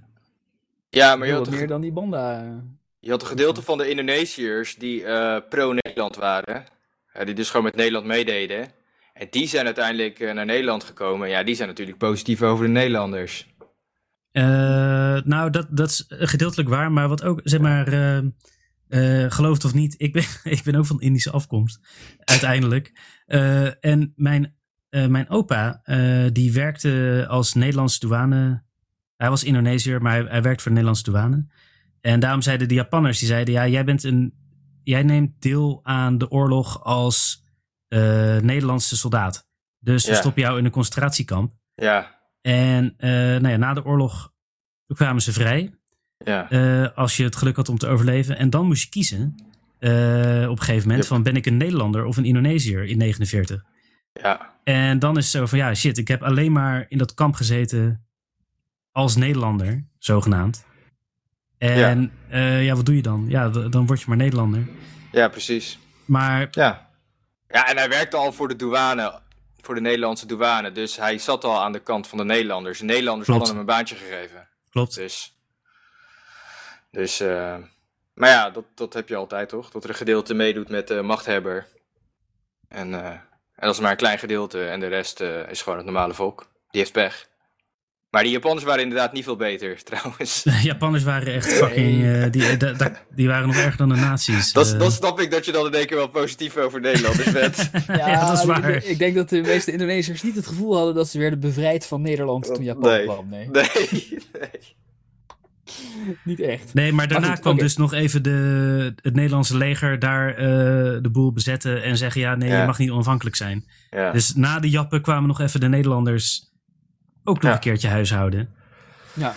Ja, maar je had, meer dan die banda. je had een gedeelte van de Indonesiërs die eh, pro-Nederland waren. Die dus gewoon met Nederland meededen. En die zijn uiteindelijk eh, naar Nederland gekomen. Ja, die zijn natuurlijk positief over de Nederlanders. Eh, nou, dat, dat is gedeeltelijk waar. Maar wat ook, zeg maar, eh, Eh, geloof het of niet, ik ben, ik ben ook van Indische afkomst, uiteindelijk. En mijn, mijn opa, die werkte als Nederlandse douane. Hij was Indonesiër, maar hij, werkte voor de Nederlandse douane. En daarom zeiden de Japanners, die zeiden, ja, jij bent een, jij neemt deel aan de oorlog als Nederlandse soldaat. Dus we Ja. stoppen jou in een concentratiekamp. Ja, En eh, nou ja, na de oorlog kwamen ze vrij. ja. eh, als je het geluk had om te overleven. En dan moest je kiezen. eh, op een gegeven moment Yep. van ben ik een Nederlander of een Indonesiër in 49. ja. En dan is het zo van ja shit, ik heb alleen maar in dat kamp gezeten als Nederlander, zogenaamd. En ja, ja wat doe je dan? Ja, dan word je maar Nederlander. Ja, precies. Maar Ja. Ja, en hij werkte al voor de douane, voor de Nederlandse douane. Dus hij zat al aan de kant van de Nederlanders. De Nederlanders Klopt. hadden hem een baantje gegeven. klopt. Dus, dus eh, maar ja, dat, dat heb je altijd toch? Dat er een gedeelte meedoet met de machthebber. En, eh, en dat is maar een klein gedeelte en de rest eh, is gewoon het normale volk. Die heeft pech. Maar die Japanners waren inderdaad niet veel beter, trouwens. De Japanners waren echt fucking. eh, die, da- da- die waren nog erger dan de nazi's. Dat, Eh, dat snap ik dat je dan in één keer wel positief over Nederlanders bent. ja, dat is ik- waar. Ik, ik denk dat de meeste Indonesiërs niet het gevoel hadden dat ze werden bevrijd van Nederland toen Japan Nee. kwam. Nee, Nee, nee. niet echt. Nee, maar daarna Maar goed, kwam dus nog even de, het Nederlandse leger daar eh, de boel bezetten en zeggen: ja, nee, Ja. je mag niet onafhankelijk zijn. Ja. Dus na de Jappen kwamen nog even de Nederlanders ook nog Ja. een keertje huishouden. Ja.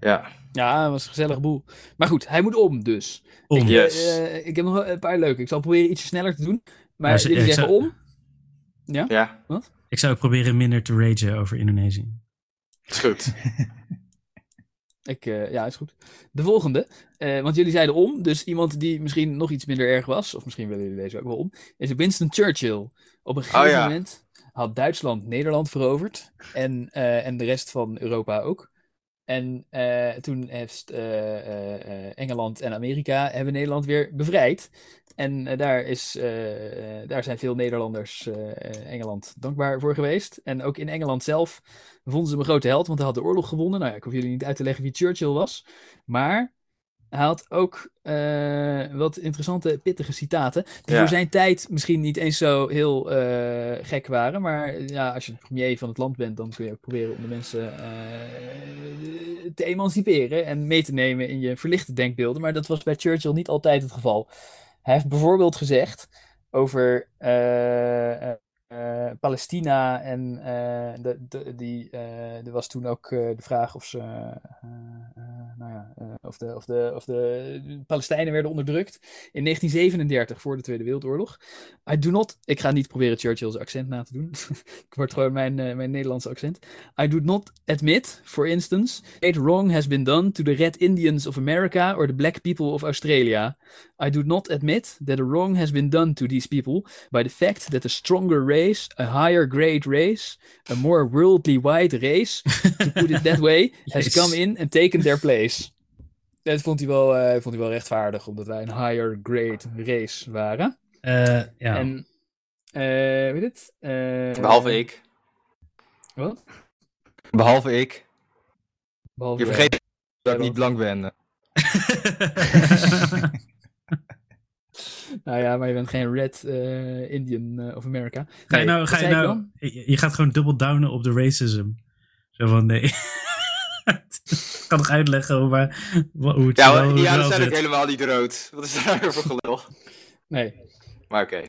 ja. ja, het was een gezellige boel. Maar goed, hij moet om dus. Om. Ik, Yes. eh, ik heb nog wel een paar leuke. Ik zal proberen ietsje sneller te doen. Maar Ja, ze- jullie zeggen zou- om. Ja, Ik zou ook proberen minder te ragen over Indonesië. is goed. Ik, eh, ja, is goed. De volgende, eh, want jullie zeiden om, dus iemand die misschien nog iets minder erg was, of misschien willen jullie deze ook wel om, is Winston Churchill. Op een gegeven Oh ja. moment had Duitsland Nederland veroverd en, eh, en de rest van Europa ook. En eh, toen heeft eh, Engeland en Amerika hebben Nederland weer bevrijd. En daar, is, daar zijn veel Nederlanders Engeland dankbaar voor geweest. En ook in Engeland zelf vonden ze hem een grote held, want hij had de oorlog gewonnen. Nou ja, ik hoef jullie niet uit te leggen wie Churchill was. Maar hij had ook eh, wat interessante, pittige citaten. Die Ja. voor zijn tijd misschien niet eens zo heel eh, gek waren. Maar ja, als je de premier van het land bent, dan kun je ook proberen om de mensen eh, te emanciperen. En mee te nemen in je verlichte denkbeelden. Maar dat was bij Churchill niet altijd het geval. Hij heeft bijvoorbeeld gezegd over Palestina en eh, de, die, eh, er was toen ook eh, de vraag of ze, eh, eh, nou ja, eh, of, de, of, de, of de Palestijnen werden onderdrukt in 1937 voor de Tweede Wereldoorlog. I do not, ik ga niet proberen Churchill's accent na te doen. ik word gewoon mijn, eh, mijn Nederlandse accent. I do not admit, for instance, great wrong has been done to the Red Indians of America or the black people of Australia. I do not admit that a wrong has been done to these people by the fact that a stronger race, a higher grade race, a more worldly wide race, to put it that way, has come in and taken their place. Dat vond hij wel, eh, vond hij wel rechtvaardig, omdat wij een higher grade race waren. Eh, ja. En, eh weet het? Eh, Behalve ik. Wat? Behalve ik. Behalve Je vergeet dat ik niet blank ben. Nou ja, maar je bent geen Red eh, Indian eh, of America. ga je nou, wat ga je, nou je, je gaat gewoon double downen op de racism. Zo van nee. Ik kan nog uitleggen hoe, maar, hoe het Ja, wel- het wel zijn ook zit. helemaal niet rood. Wat is daar voor gelul? Nee. Maar oké.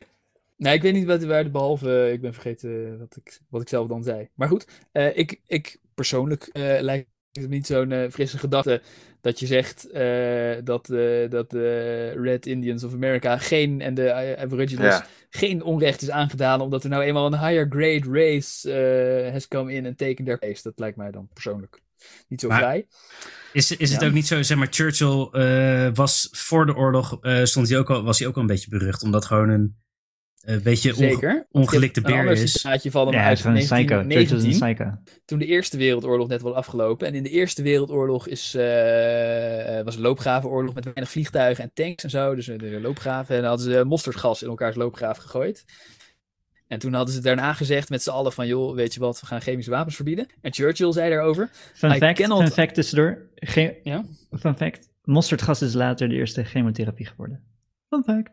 Nee, ik weet niet wat waar de behalve. Ik ben vergeten wat ik, wat ik zelf dan zei. Maar goed, eh, ik, ik persoonlijk eh, lijkt het niet zo'n eh, frisse gedachte dat je zegt eh, dat, dat de Red Indians of America geen en de eh, Aboriginals Ja. geen onrecht is aangedaan omdat er nou eenmaal een higher grade race eh, has come in and taken their place. Dat lijkt mij dan persoonlijk niet zo Maar- vrij. Is, is het ook niet zo, zeg maar, Churchill eh, was voor de oorlog, eh, stond hij ook al, was hij ook al een beetje berucht, omdat gewoon een eh, beetje Zeker. ongelikte een beer is. van hem Ja, uit een is 1919. een psycho. toen de Eerste Wereldoorlog net wel afgelopen. En in de Eerste Wereldoorlog is, eh, eh, was een loopgravenoorlog met weinig vliegtuigen en tanks en zo. Dus de loopgraven. En dan hadden ze mosterdgas in elkaars loopgraaf gegooid. En toen hadden ze daarna gezegd met z'n allen van... joh, weet je wat, we gaan chemische wapens verbieden. En Churchill zei daarover... Fun I fact, cannot- fun fact tussendoor. Geen, Ja? Fun fact. mosterdgas is later de eerste chemotherapie geworden. Fun fact.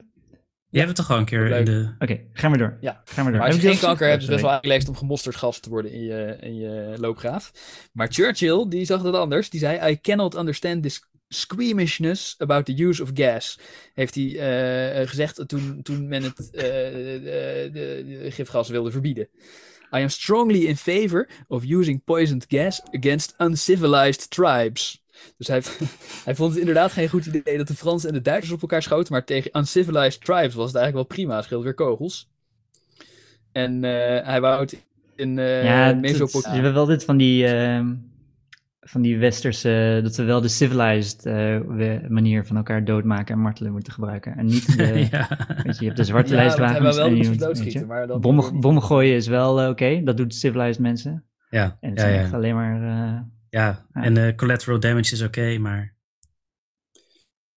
Oké, Jij hebt het toch al een keer in de... ga maar door. Ja. Ga maar door. Maar als je geen kanker hebt, is het best wel aangelezen om gemosterd gas te worden in je, in je loopgraaf. Maar Churchill, die zag dat anders. Die zei, I cannot understand this squeamishness about the use of gas. Heeft hij eh, eh, gezegd toen, toen men het eh, de, de, de gifgas wilde verbieden. I am strongly in favor of using poisoned gas against uncivilized tribes. Dus hij, hij vond het inderdaad geen goed idee dat de Fransen en de Duitsers op elkaar schoten, maar tegen uncivilized tribes was het eigenlijk wel prima, scheelde weer kogels. En eh, hij wou het in eh Ja, we hebben wel dit van die, ehm, van die westerse, dat we wel de civilized eh, we- manier van elkaar doodmaken en martelen moeten gebruiken. En niet de, ja. weet je, je hebt de zwarte Ja, wel en moet- weet doodschieten, maar dan... Bommen, bommen gooien is wel oké, dat doet civilized mensen. Ja, En het ja, zijn ja. echt alleen maar... ja. Ja. En eh, collateral damage is oké, maar...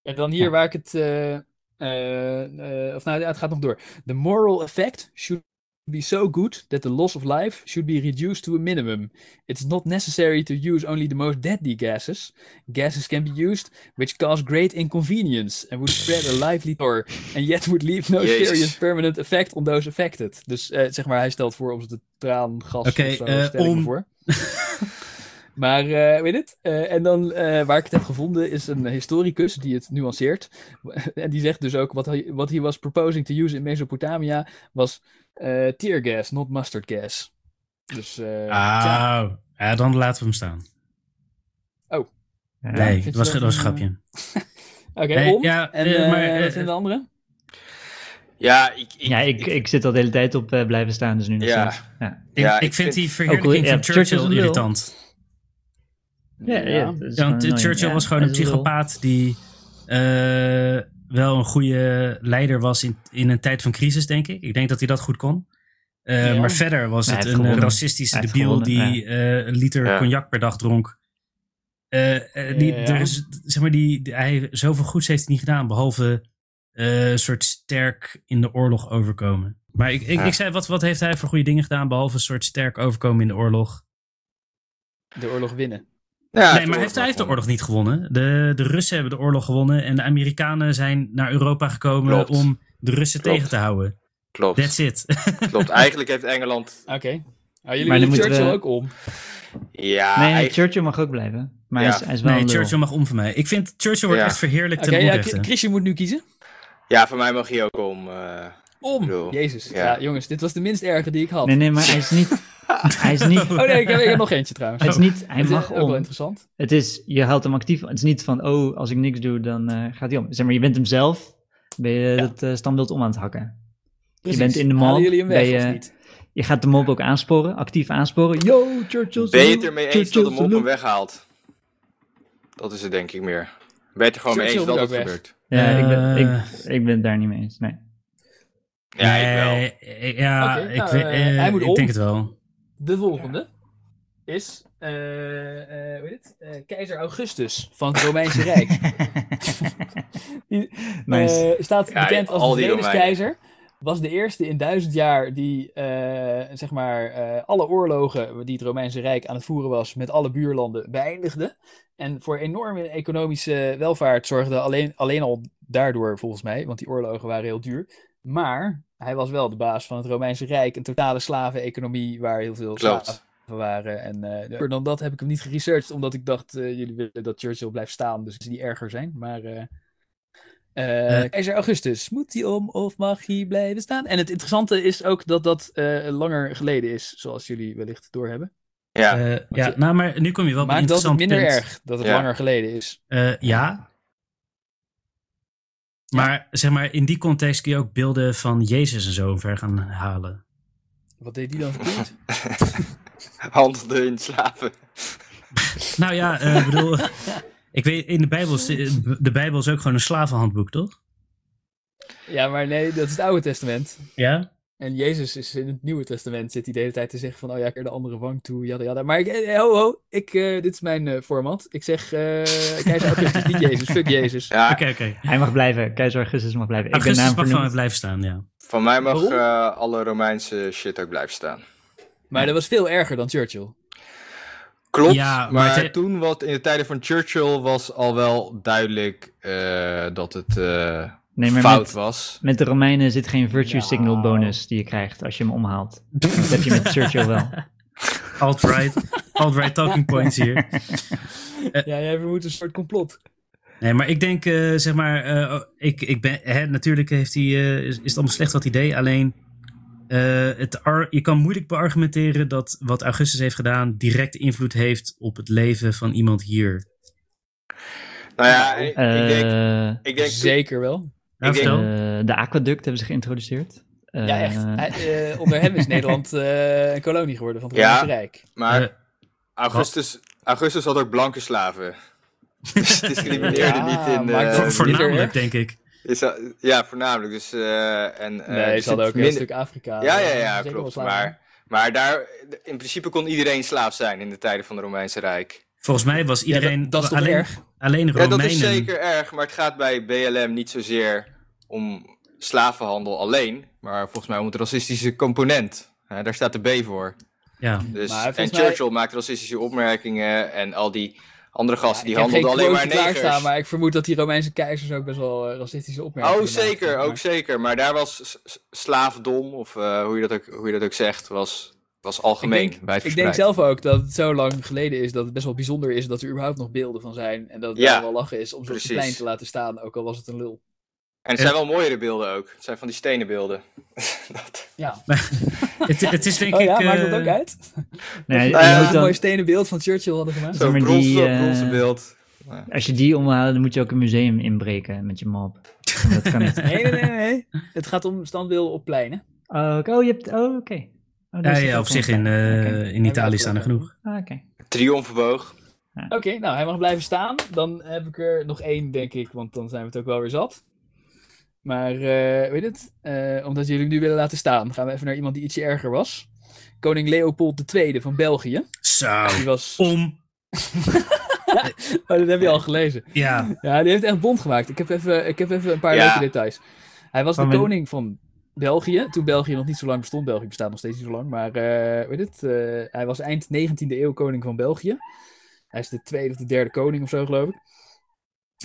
En dan hier Ja. waar ik het... eh, eh, of nou, ja, het gaat nog door. The moral effect should be so good that the loss of life should be reduced to a minimum. It's not necessary to use only the most deadly gases. Gases can be used which cause great inconvenience and would spread a lively terror and yet would leave no Jezus. serious permanent effect on those affected. Dus zeg maar, hij stelt voor om ze de traangas Oké, of zo, me om- voor. Maar, eh, weet het? Eh, en dan, eh, waar ik het heb gevonden, is een historicus die het nuanceert. en die zegt dus ook, wat hij, what he was proposing to use in Mesopotamia was eh tear gas, not mustard gas. Dus, eh. Ah, ja, dan laten we hem staan. ja. nee, dat was, dat was een grapje. Oké, Nee, ja, en maar, wat vinden de anderen? Ja, ik, ik, Ja, ik, ik zit al de hele tijd op blijven staan, dus nu nog Ja. steeds. Ja. Ik, Ja, ik, ik vind vind- die verheerlijking van Churchill Churchill irritant. Ja, ja, want. Churchill was gewoon een psychopaat die eh, wel een goede leider was in, in een tijd van crisis, denk ik. Ik denk dat hij dat goed kon. Eh, Ja. Maar verder was het een gewonnen. racistische debiel gewonnen, die eh, een liter Ja. cognac per dag dronk. Die, Ja, ja. Er is, zeg maar, die, die- hij, zoveel goeds heeft hij niet gedaan, behalve eh, een soort sterk in de oorlog overkomen. Maar ik, ik, Ja. ik zei, wat, wat heeft hij voor goede dingen gedaan, behalve een soort sterk overkomen in de oorlog? De oorlog winnen. Ja, nee, maar hij heeft, hij heeft de oorlog niet gewonnen. De, de Russen hebben de oorlog gewonnen en de Amerikanen zijn naar Europa gekomen Klopt. om de Russen Klopt. tegen te houden. Klopt, That's it. klopt. Eigenlijk heeft Engeland... Oké. Jullie Maar dan willen moeten Churchill we- ook om. Ja, Nee, eigenlijk- Churchill mag ook blijven. Maar Ja. hij, is, hij is wel nee. Churchill mag om van mij. Ik vind Churchill wordt Ja. echt verheerlijkt Oké, ten ja. Chrisje moet nu kiezen. ja, voor mij mag hij ook om. eh, Om. bedoel, Jezus. Ja. ja. jongens, dit was de minst erge die ik had. Nee, nee, maar hij is niet... hij is niet... Oh nee, ik heb, ik heb nog eentje trouwens. Het is niet... Hij is mag ook wel om. interessant. Het is... Je houdt hem actief. Het is niet van... Oh, als ik niks doe, dan eh, gaat hij om. Zeg maar, je bent hem zelf. Ben je Ja. het eh, standbeeld om aan het hakken. Precies. bent in de Halen mob, jullie hem ben weg, je- of niet? Je gaat de mob ook aansporen. Actief aansporen. Yo, Churchill. ben je het ermee eens dat Churchill de een hem weghaalt? Dat is het denk ik meer. Ben je het er gewoon mee eens Churchill dat het gebeurt? Ja, ik, ben, Eh. ik, ik ben het daar niet mee eens. Nee. Ja, ik wel. Ik- ja, ik, nou, weet- hij moet ik denk het wel. De volgende is eh, eh, hoe heet het? Eh, keizer Augustus van het Romeinse Rijk. Die, Nice. staat Ja, bekend al als de vredeskeizer. Was de eerste in duizend jaar die zeg maar, alle oorlogen die het Romeinse Rijk aan het voeren was met alle buurlanden beëindigde. En voor enorme economische welvaart zorgde alleen, alleen al daardoor volgens mij, want die oorlogen waren heel duur. Maar hij was wel de baas van het Romeinse Rijk, een totale slaven-economie waar heel veel Klopt. slaven waren. En eh, dan dat heb ik hem niet geresearched, omdat ik dacht, eh, jullie willen dat Churchill blijft staan, dus ze niet erger zijn. Maar eh, eh, Eh. keizer Augustus, moet hij om of mag hij blijven staan? En het interessante is ook dat dat eh, langer geleden is, zoals jullie wellicht doorhebben. Ja, Eh, ja, je- nou, maar nu kom je wel op een Maakt dat het minder punt. erg dat het Ja. langer geleden is? Eh, ja. Maar zeg maar, in die context kun je ook beelden van Jezus en zo ver gaan halen. Wat deed die dan verkeerd? handelde in slaven. Nou ja, eh, ik bedoel, ik weet, in de Bijbel, is- de Bijbel is ook gewoon een slavenhandboek, toch? ja, maar nee, dat is het Oude Testament. Ja? En Jezus is in het Nieuwe Testament, zit hij de hele tijd te zeggen van, oh ja, keer de andere wang toe, jada jada. Maar ik, eh, ho ho, ik, eh, dit is mijn eh, format. Ik zeg, eh keizer Augustus, niet Jezus, fuck Jezus. Ja, Oké, oké. Hij mag blijven. Keizer Augustus mag blijven. Ik ben naam mag van mij vernoemd. blijven staan, ja. van mij mag eh, alle Romeinse shit ook blijven staan. Maar dat was veel erger dan Churchill. Klopt, Ja, maar maar, het- toen wat in de tijden van Churchill was al wel duidelijk eh, dat het eh, Nee, maar fout met, was. met de Romeinen zit geen virtue signal bonus die je krijgt als je hem omhaalt. Dat heb je met Churchill wel. Alt-right, alt-right talking points hier. Ja, jij vermoedt een soort complot. Nee, maar ik denk, eh, zeg maar, eh, oh, ik, ik ben, hè, natuurlijk heeft hij, eh, is, is het allemaal slecht wat hij deed. Alleen, eh, het ar- je kan moeilijk beargumenteren dat wat Augustus heeft gedaan direct invloed heeft op het leven van iemand hier. Nou ja, ik, ik denk, ik denk Zeker wel. Ik denk- vertel. eh, de aquaduct hebben ze geïntroduceerd. Eh, Ja, echt. Hij, eh, onder hem is Nederland eh, een kolonie geworden van het Ja. Romeinse Rijk. maar Eh, Augustus, Augustus had ook blanke slaven. Dus discrimineerde Ja, niet in... eh, minder voornamelijk, denk ik. is dat- ja, voornamelijk. Dus, eh, en, eh, nee, ze hadden ook een stuk Afrika. Ja, ja, eh, ja, klopt. Maar, maar daar, in principe kon iedereen slaaf zijn in de tijden van het Romeinse Rijk. Volgens mij was Ja, iedereen dat, dat is toch alleen, erg? alleen Ja, Romeinen. dat is zeker erg, maar het gaat bij BLM niet zozeer om slavenhandel alleen, maar volgens mij om het racistische component. Hè, daar staat de B voor. Ja. Dus, Maar en volgens mij- Churchill maakt racistische opmerkingen en al die andere gasten Ja, die handelden alleen maar negers. klaarstaan, maar ik vermoed dat die Romeinse keizers ook best wel eh, racistische opmerkingen Oh, zeker, maakten. ook zeker. Maar daar was slaafdom, of eh, hoe, je dat ook, hoe je dat ook zegt, was, was algemeen. Ik denk, ik denk zelf ook dat het zo lang geleden is dat het best wel bijzonder is dat er überhaupt nog beelden van zijn. En dat het Ja, wel lachen is om het plein te laten staan, ook al was het een lul. En het zijn wel mooiere beelden ook. Het zijn van die stenen beelden. dat. Ja. Het, het is denk Oh ik... ja, maakt eh, dat ook uit? nee, Nou ja, een mooi stenen beeld van Churchill hadden gemaakt. Zo'n bronzen, eh, bronzen beeld. als je die omhaalt, dan moet je ook een museum inbreken met je mob. En Dat kan niet. Nee, nee, nee, nee. Het gaat om standbeelden op pleinen. Oh, oké. oh, je hebt. Oh, oké. Oh, Ja, dus ja, op zich in, eh, in Italië staan er genoeg. Ah, oké. Triomfboog. Oké, nou, hij mag blijven staan. Dan heb ik er nog één, denk ik, want dan zijn we het ook wel weer zat. Maar, eh, weet het, eh, omdat jullie hem nu willen laten staan, gaan we even naar iemand die ietsje erger was. Koning Leopold II van België. Zo. Die was... Om. Oh, dat heb je al gelezen. Ja. Ja, die heeft echt bond gemaakt. Ik heb even, ik heb even een paar Ja. leuke details. Hij was de Van koning van België. Toen België nog niet zo lang bestond. België bestaat nog steeds niet zo lang. Maar eh, weet het, eh, hij was eind 19e eeuw koning van België. Hij is de tweede of de derde koning of zo, geloof ik.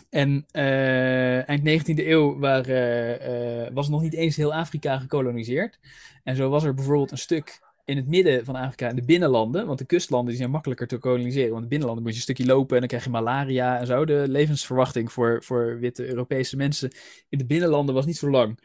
En eh, eind 19e eeuw waar, eh, eh, was nog niet eens heel Afrika gekoloniseerd. En zo was er bijvoorbeeld een stuk in het midden van Afrika, in de binnenlanden. Want de kustlanden zijn makkelijker te koloniseren. Want in de binnenlanden moet je een stukje lopen en dan krijg je malaria en zo. De levensverwachting voor, voor witte Europese mensen in de binnenlanden was niet zo lang.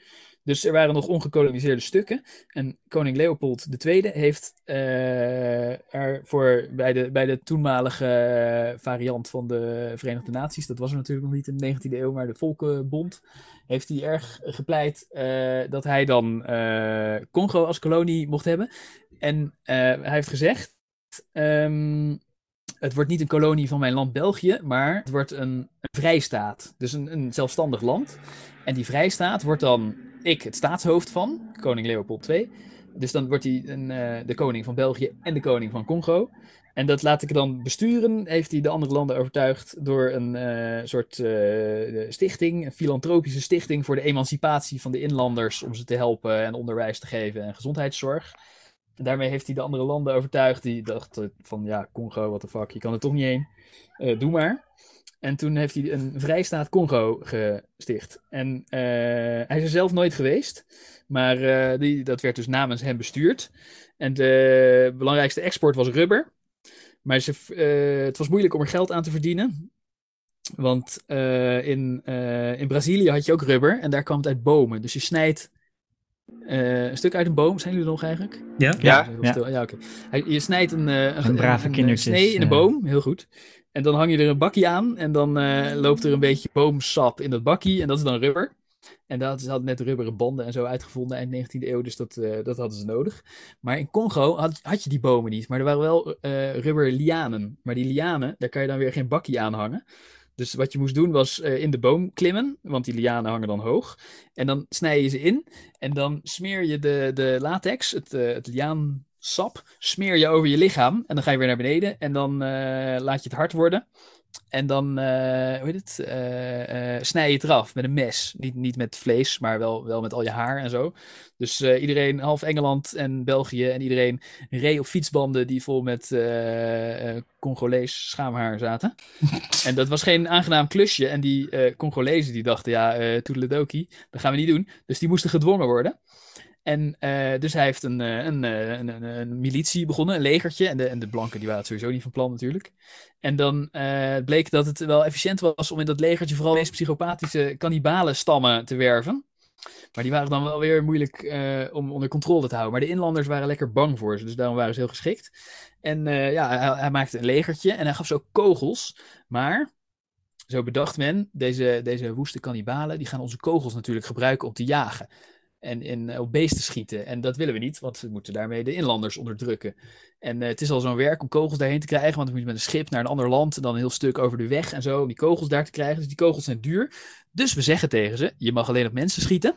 Dus er waren nog ongekoloniseerde stukken. En koning Leopold II heeft eh, er voor bij de, bij de toenmalige eh, variant van de Verenigde Naties, dat was er natuurlijk nog niet in de 19e eeuw, maar de Volkenbond, heeft hij erg gepleit eh, dat hij dan Congo als kolonie mocht hebben. En hij heeft gezegd: ehm, Het wordt niet een kolonie van mijn land België, maar het wordt een, een vrijstaat. Dus een, een zelfstandig land. En die vrijstaat wordt dan ik het staatshoofd van, koning Leopold II. Dus dan wordt hij een, eh, de koning van België en de koning van Congo. En dat laat ik dan besturen, heeft hij de andere landen overtuigd door een eh, soort eh, stichting, een filantropische stichting voor de emancipatie van de inlanders, om ze te helpen en onderwijs te geven en gezondheidszorg. En daarmee heeft hij de andere landen overtuigd, die dachten van ja, Congo, what the fuck, je kan er toch niet heen, doe maar. En toen heeft hij een vrijstaat Congo gesticht. En eh, hij is er zelf nooit geweest, maar eh, die, dat werd dus namens hem bestuurd. En de belangrijkste export was rubber. Maar ze, eh, het was moeilijk om er geld aan te verdienen. Want eh, in, eh, in Brazilië had je ook rubber en daar kwam het uit bomen. Dus je snijdt eh, een stuk uit een boom. Zijn jullie er nog eigenlijk? Ja? Ja, ja. oké. Je snijdt een, eh, Een brave een, kindertjes, snee in een boom, heel goed. En dan hang je er een bakje aan en dan eh, loopt er een beetje boomsap in dat bakje en dat is dan rubber. En dat ze hadden net rubberen banden en zo uitgevonden eind 19e eeuw, dus dat, eh, dat hadden ze nodig. Maar in Congo had, had je die bomen niet, maar er waren wel eh rubberlianen. Maar die lianen, daar kan je dan weer geen bakje aan hangen. Dus wat je moest doen was in de boom klimmen, want die lianen hangen dan hoog. En dan snij je ze in en dan smeer je de, de latex, het, eh het liaansap, smeer je over je lichaam. En dan ga je weer naar beneden en dan eh, laat je het hard worden. En dan, eh, hoe heet het, eh, snij je het eraf met een mes. Niet, niet met vlees, maar wel, wel met al je haar en zo. Dus iedereen, half Engeland en België en iedereen reed op fietsbanden die vol met Congolees schaamhaar zaten. en dat was geen aangenaam klusje. En die Congolezen die dachten, ja, eh toedeledokie, dat gaan we niet doen. Dus die moesten gedwongen worden. En eh, dus hij heeft een, eh, eh, een, een, een militie begonnen, een legertje. En de, en de blanken die waren het sowieso niet van plan natuurlijk. En dan bleek dat het wel efficiënt was om in dat legertje vooral deze psychopathische kannibalenstammen te werven. Maar die waren dan wel weer moeilijk om onder controle te houden. Maar de inlanders waren lekker bang voor ze, dus daarom waren ze heel geschikt. En ja, hij, hij maakte een legertje en hij gaf ze ook kogels. Maar, zo bedacht men, deze, deze woeste kannibalen, die gaan onze kogels natuurlijk gebruiken om te jagen. En, eh, op beesten schieten. En dat willen we niet, want we moeten daarmee de inlanders onderdrukken. En eh, het is al zo'n werk om kogels daarheen te krijgen, want dan moet je met een schip naar een ander land en dan een heel stuk over de weg en zo, om die kogels daar te krijgen. Dus die kogels zijn duur. Dus we zeggen tegen ze, je mag alleen op mensen schieten.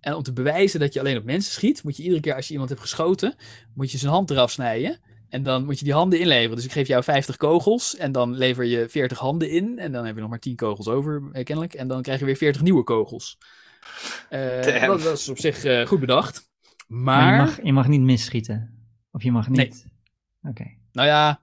En om te bewijzen dat je alleen op mensen schiet, moet je iedere keer als je iemand hebt geschoten, moet je zijn hand eraf snijden. En dan moet je die handen inleveren. Dus ik geef jou 50 kogels en dan lever je 40 handen in. En dan heb je nog maar 10 kogels over, eh, kennelijk. En dan krijg je weer 40 nieuwe kogels. Eh, dat, is op zich eh, goed bedacht. Maar, Maar, je, mag, je mag niet misschieten. Of je mag Nee. niet. Oké. nou ja,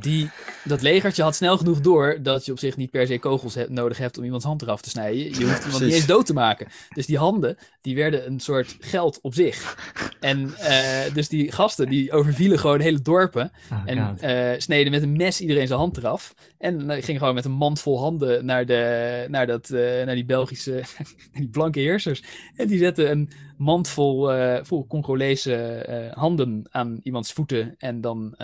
die, dat legertje had snel genoeg door dat je op zich niet per se kogels he- nodig hebt om iemands hand eraf te snijden. Je hoeft iemand niet eens dood te maken. Dus die handen, die werden een soort geld op zich. En eh, dus die gasten, die overvielen gewoon hele dorpen. Oh, En eh, sneden met een mes iedereen zijn hand eraf. En eh, ging gewoon met een mand vol handen naar, de, naar, dat, naar die Belgische, die blanke heersers. En die zetten een mand vol, vol Congolese handen aan iemands voeten. En dan,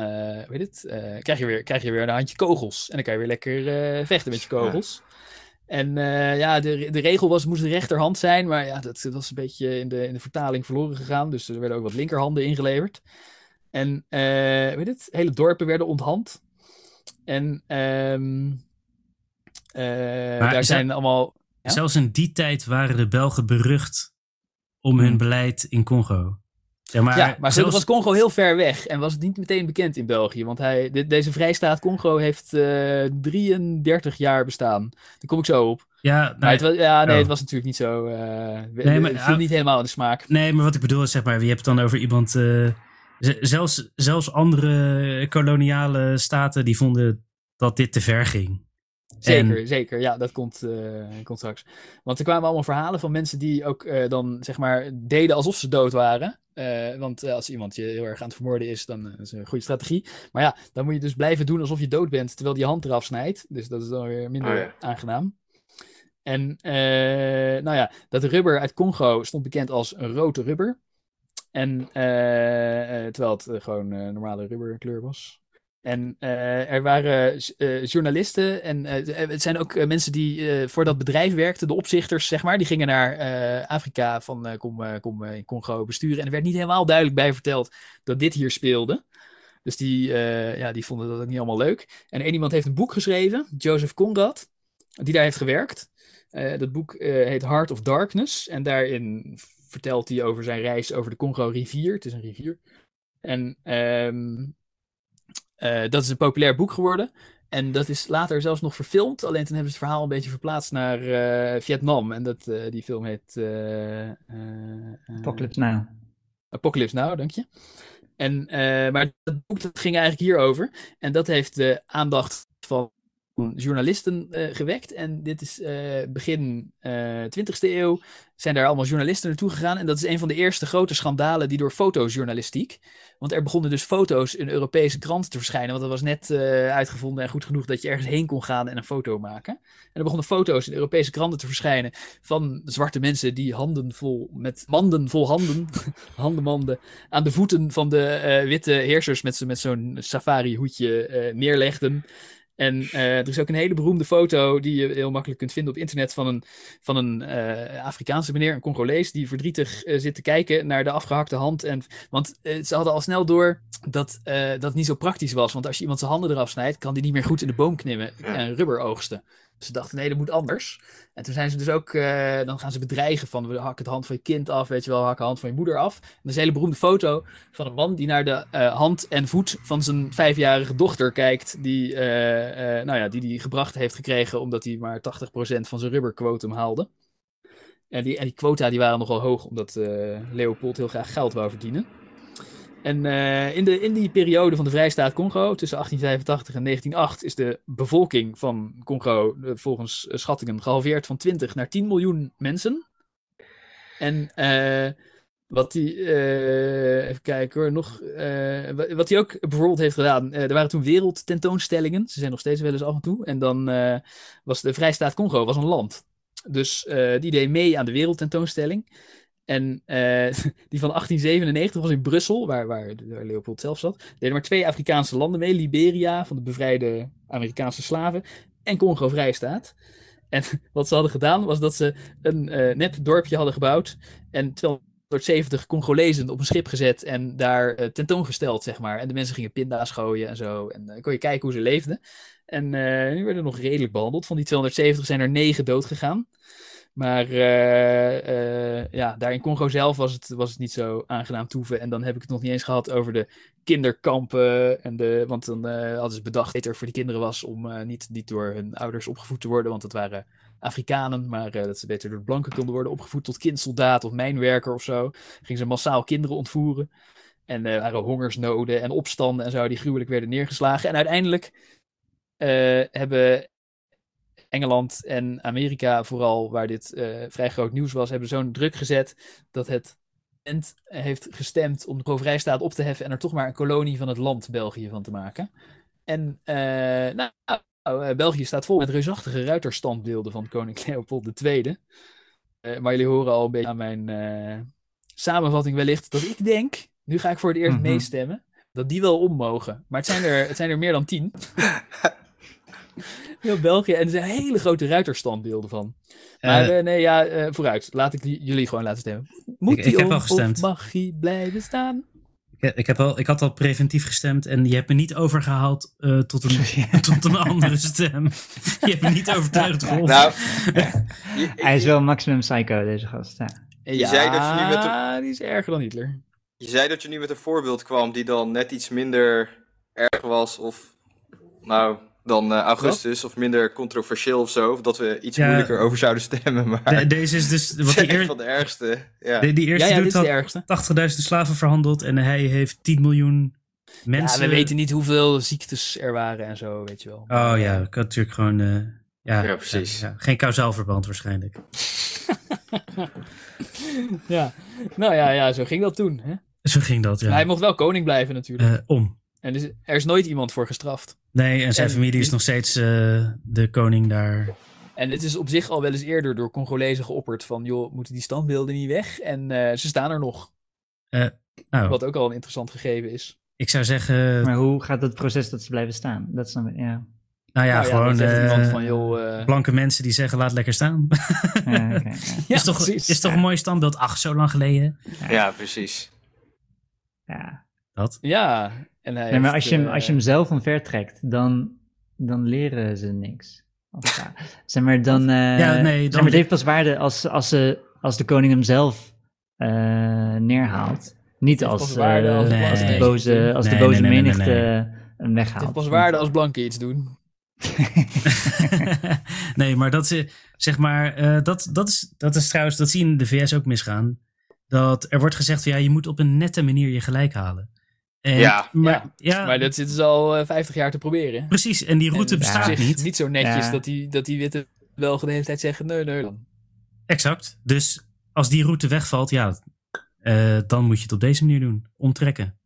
weet het, krijg, je weer, krijg je weer een handje kogels. En dan kan je weer lekker vechten met je kogels. En eh, ja, de, de regel was, het moest de rechterhand zijn. Maar ja, dat, dat was een beetje in de, in de vertaling verloren gegaan. Dus er werden ook wat linkerhanden ingeleverd. En eh weet het, hele dorpen werden onthand. En ehm eh, daar zijn allemaal. Ja? Zelfs in die tijd waren de Belgen berucht om hun beleid in Congo. Zeg maar, ja, maar zelfs... was Congo heel ver weg en was het niet meteen bekend in België. Want hij, de- deze vrijstaat Congo heeft eh 33 jaar bestaan. Daar kom ik zo op. ja, Maar nou, het was, ja, nee, oh. het was natuurlijk niet zo. eh Nee, maar- het viel niet helemaal in de smaak. nee, maar wat ik bedoel is, zeg maar, je hebt het dan over iemand... eh, zelfs, zelfs andere koloniale staten die vonden dat dit te ver ging. Zeker, zeker. Ja, dat komt, eh, komt straks. Want er kwamen allemaal verhalen van mensen die ook eh, dan zeg maar deden alsof ze dood waren. Eh, want als iemand je heel erg aan het vermoorden is, dan is een goede strategie. Maar ja, dan moet je dus blijven doen alsof je dood bent, terwijl die hand eraf snijdt. Dus dat is dan weer minder Oh ja. aangenaam. En nou ja, dat rubber uit Congo stond bekend als rood rubber. En terwijl het gewoon normale rubberkleur was. En eh, er waren eh, journalisten en eh, het zijn ook mensen die voor dat bedrijf werkten, de opzichters, zeg maar. Die gingen naar Afrika van kom, in Congo besturen. En er werd niet helemaal duidelijk bij verteld dat dit hier speelde. Dus die, ja, die vonden dat ook niet allemaal leuk. En één iemand heeft een boek geschreven, Joseph Conrad, die daar heeft gewerkt. Dat boek heet Heart of Darkness. En daarin vertelt hij over zijn reis over de Congo-rivier. Het is een rivier. En ehm, eh, dat is een populair boek geworden. En dat is later zelfs nog verfilmd. Alleen toen hebben ze het verhaal een beetje verplaatst naar eh, Vietnam. En dat, eh, die film heet... Apocalypse Now. Apocalypse Now, dank je. En, maar dat boek dat ging eigenlijk hierover. En dat heeft de aandacht van journalisten eh, gewekt. En dit is eh, begin eh 20e eeuw. Zijn daar allemaal journalisten naartoe gegaan. En dat is een van de eerste grote schandalen die door fotojournalistiek. Want er begonnen dus foto's in Europese kranten te verschijnen. Want dat was net uitgevonden en goed genoeg dat je ergens heen kon gaan en een foto maken. En er begonnen foto's in Europese kranten te verschijnen van zwarte mensen die handen vol, met manden vol handen, handenmanden, aan de voeten van de witte heersers met, met zo'n safari-hoedje neerlegden. En eh, er is ook een hele beroemde foto die je heel makkelijk kunt vinden op internet van een, van een eh, Afrikaanse meneer, een Congolees, die verdrietig eh, zit te kijken naar de afgehakte hand. En, want ze hadden al snel door dat dat niet zo praktisch was. Want als je iemand zijn handen eraf snijdt, kan die niet meer goed in de boom knippen en rubber oogsten. Ze dachten, nee, dat moet anders. En toen zijn ze dus ook, eh, dan gaan ze bedreigen van, we hakken de hand van je kind af, weet je wel, hakken de hand van je moeder af. Dat is een hele beroemde foto van een man die naar de eh, hand en voet van zijn vijfjarige dochter kijkt, die, eh, nou ja, die die gebracht heeft gekregen omdat hij maar 80% van zijn rubberquotum haalde. En die, en die quota die waren nogal hoog, omdat Leopold heel graag geld wou verdienen. En eh, in, de, in die periode van de Vrijstaat Congo, tussen 1885 en 1908, is de bevolking van Congo eh, volgens eh, schattingen gehalveerd van 20 naar 10 miljoen mensen. En wat hij, even kijken hoor, nog, wa- wat hij ook bijvoorbeeld heeft gedaan, er waren toen wereldtentoonstellingen, ze zijn nog steeds wel eens af en toe, en dan was de Vrijstaat Congo was een land. Dus die deed mee aan de wereldtentoonstelling. En eh, die van 1897 was in Brussel, waar, waar, Leopold zelf zat. Deden maar twee Afrikaanse landen mee. Liberia, van de bevrijde Amerikaanse slaven. En Congo Vrijstaat. En wat ze hadden gedaan, was dat ze een eh, nep dorpje hadden gebouwd. En 270 Congolezen op een schip gezet en daar eh, tentoongesteld, zeg maar. En de mensen gingen pinda's gooien en zo. En dan kon je kijken hoe ze leefden. En die werden nog redelijk behandeld. Van die 270 zijn er 9 dood gegaan. Maar eh, eh, ja, daar in Congo zelf was het, was het niet zo aangenaam toeven. En dan heb ik het nog niet eens gehad over de kinderkampen. En de, want dan eh, hadden ze bedacht dat het er voor die kinderen was om niet, niet door hun ouders opgevoed te worden. Want het waren Afrikanen, maar dat ze beter door de blanken konden worden opgevoed tot kindsoldaat of mijnwerker of zo. Gingen ze massaal kinderen ontvoeren. En er waren hongersnoden en opstanden en zo die gruwelijk werden neergeslagen. En uiteindelijk hebben Engeland en Amerika, vooral waar dit eh, vrij groot nieuws was, hebben zo'n druk gezet dat het parlement heeft gestemd om de pro-vrijstaat op te heffen en er toch maar een kolonie van het land België van te maken. En eh, nou, eh, België staat vol met reusachtige ruiterstandbeelden van koning Leopold II. Maar jullie horen al een beetje aan mijn samenvatting wellicht dat ik denk, nu ga ik voor het eerst Mhm. meestemmen, dat die wel om mogen. Maar het zijn er, het zijn er meer dan tien. Heel België. En er zijn hele grote ruiterstandbeelden van. Maar Eh, eh, nee, ja, eh, vooruit. Laat ik die- jullie gewoon laten stemmen. Moet Ik- die ik heb om al gestemd. of mag hij blijven staan? ik, ik, heb al, ik had al preventief gestemd en je hebt me niet overgehaald eh, tot, een, tot een andere stem. Je hebt me niet overtuigd, Rolf. Nou, je- Hij is wel maximum psycho, deze gast. Ja. Ja, zei dat je nu met de- die is erger dan Hitler. Je zei dat je nu met een voorbeeld kwam die dan net iets minder erg was of nou dan eh, Augustus of minder controversieel of zo. Of dat we iets Ja. moeilijker over zouden stemmen. Maar De- deze is dus... Wat die, eer- van de ergste. Ja. de- die eerste Ja, ja, had ergste. 80.000 slaven verhandeld en hij heeft 10 miljoen mensen... Ja, we weten niet hoeveel ziektes er waren en zo, weet je wel. Oh ja, ik had natuurlijk gewoon... eh, ja, Ja, precies. ja, geen kausaal verband waarschijnlijk. ja. Nou ja, ja, zo ging dat toen. Hè? Zo ging dat, ja. Maar hij mocht wel koning blijven natuurlijk. Eh, om. En dus, er is nooit iemand voor gestraft. Nee, en zijn En- familie is nog steeds eh, de koning daar. En het is op zich al wel eens eerder door Congolezen geopperd van... joh, moeten die standbeelden niet weg? En eh, ze staan er nog. Nou, Wat ook al een interessant gegeven is. ik zou zeggen... Maar hoe gaat het proces dat ze blijven staan? Dat is dan, ja. nou ja, Nou gewoon eh, van, joh... eh, blanke mensen die zeggen laat lekker staan. ja, oké, ja. ja, is, toch, precies. is toch een mooi standbeeld? Ach, zo lang geleden. ja, precies. Ja. Dat. Ja. En hij Nee, maar heeft, als je, hem, eh, als je hem zelf omver trekt, dan, dan leren ze niks. Ja. Zeg maar, dan, eh, Ja, nee, zeg dan- maar, het heeft pas waarde als, als, ze, als de koning hem zelf eh, neerhaalt. Niet als, waarde eh, als de als, de Nee. boze, als Nee, de boze nee, nee, nee, menigte nee. hem Het weghaalt. heeft pas waarde als blanken iets doen. nee, maar dat is, zeg maar, eh, dat, dat, is, dat is trouwens, dat zie je in de VS ook misgaan. Dat er wordt gezegd, van, ja, je moet op een nette manier je gelijk halen. En, Ja. maar, Ja, ja, Maar dat zitten ze al eh, 50 jaar te proberen. precies. En die route En bestaat niet. niet zo netjes Ja. dat, die, dat die witte Belgen de hele tijd zeggen... Nee, nee, dan. Exact. Dus als die route wegvalt, ja, eh, dan moet je het op deze manier doen. Omtrekken.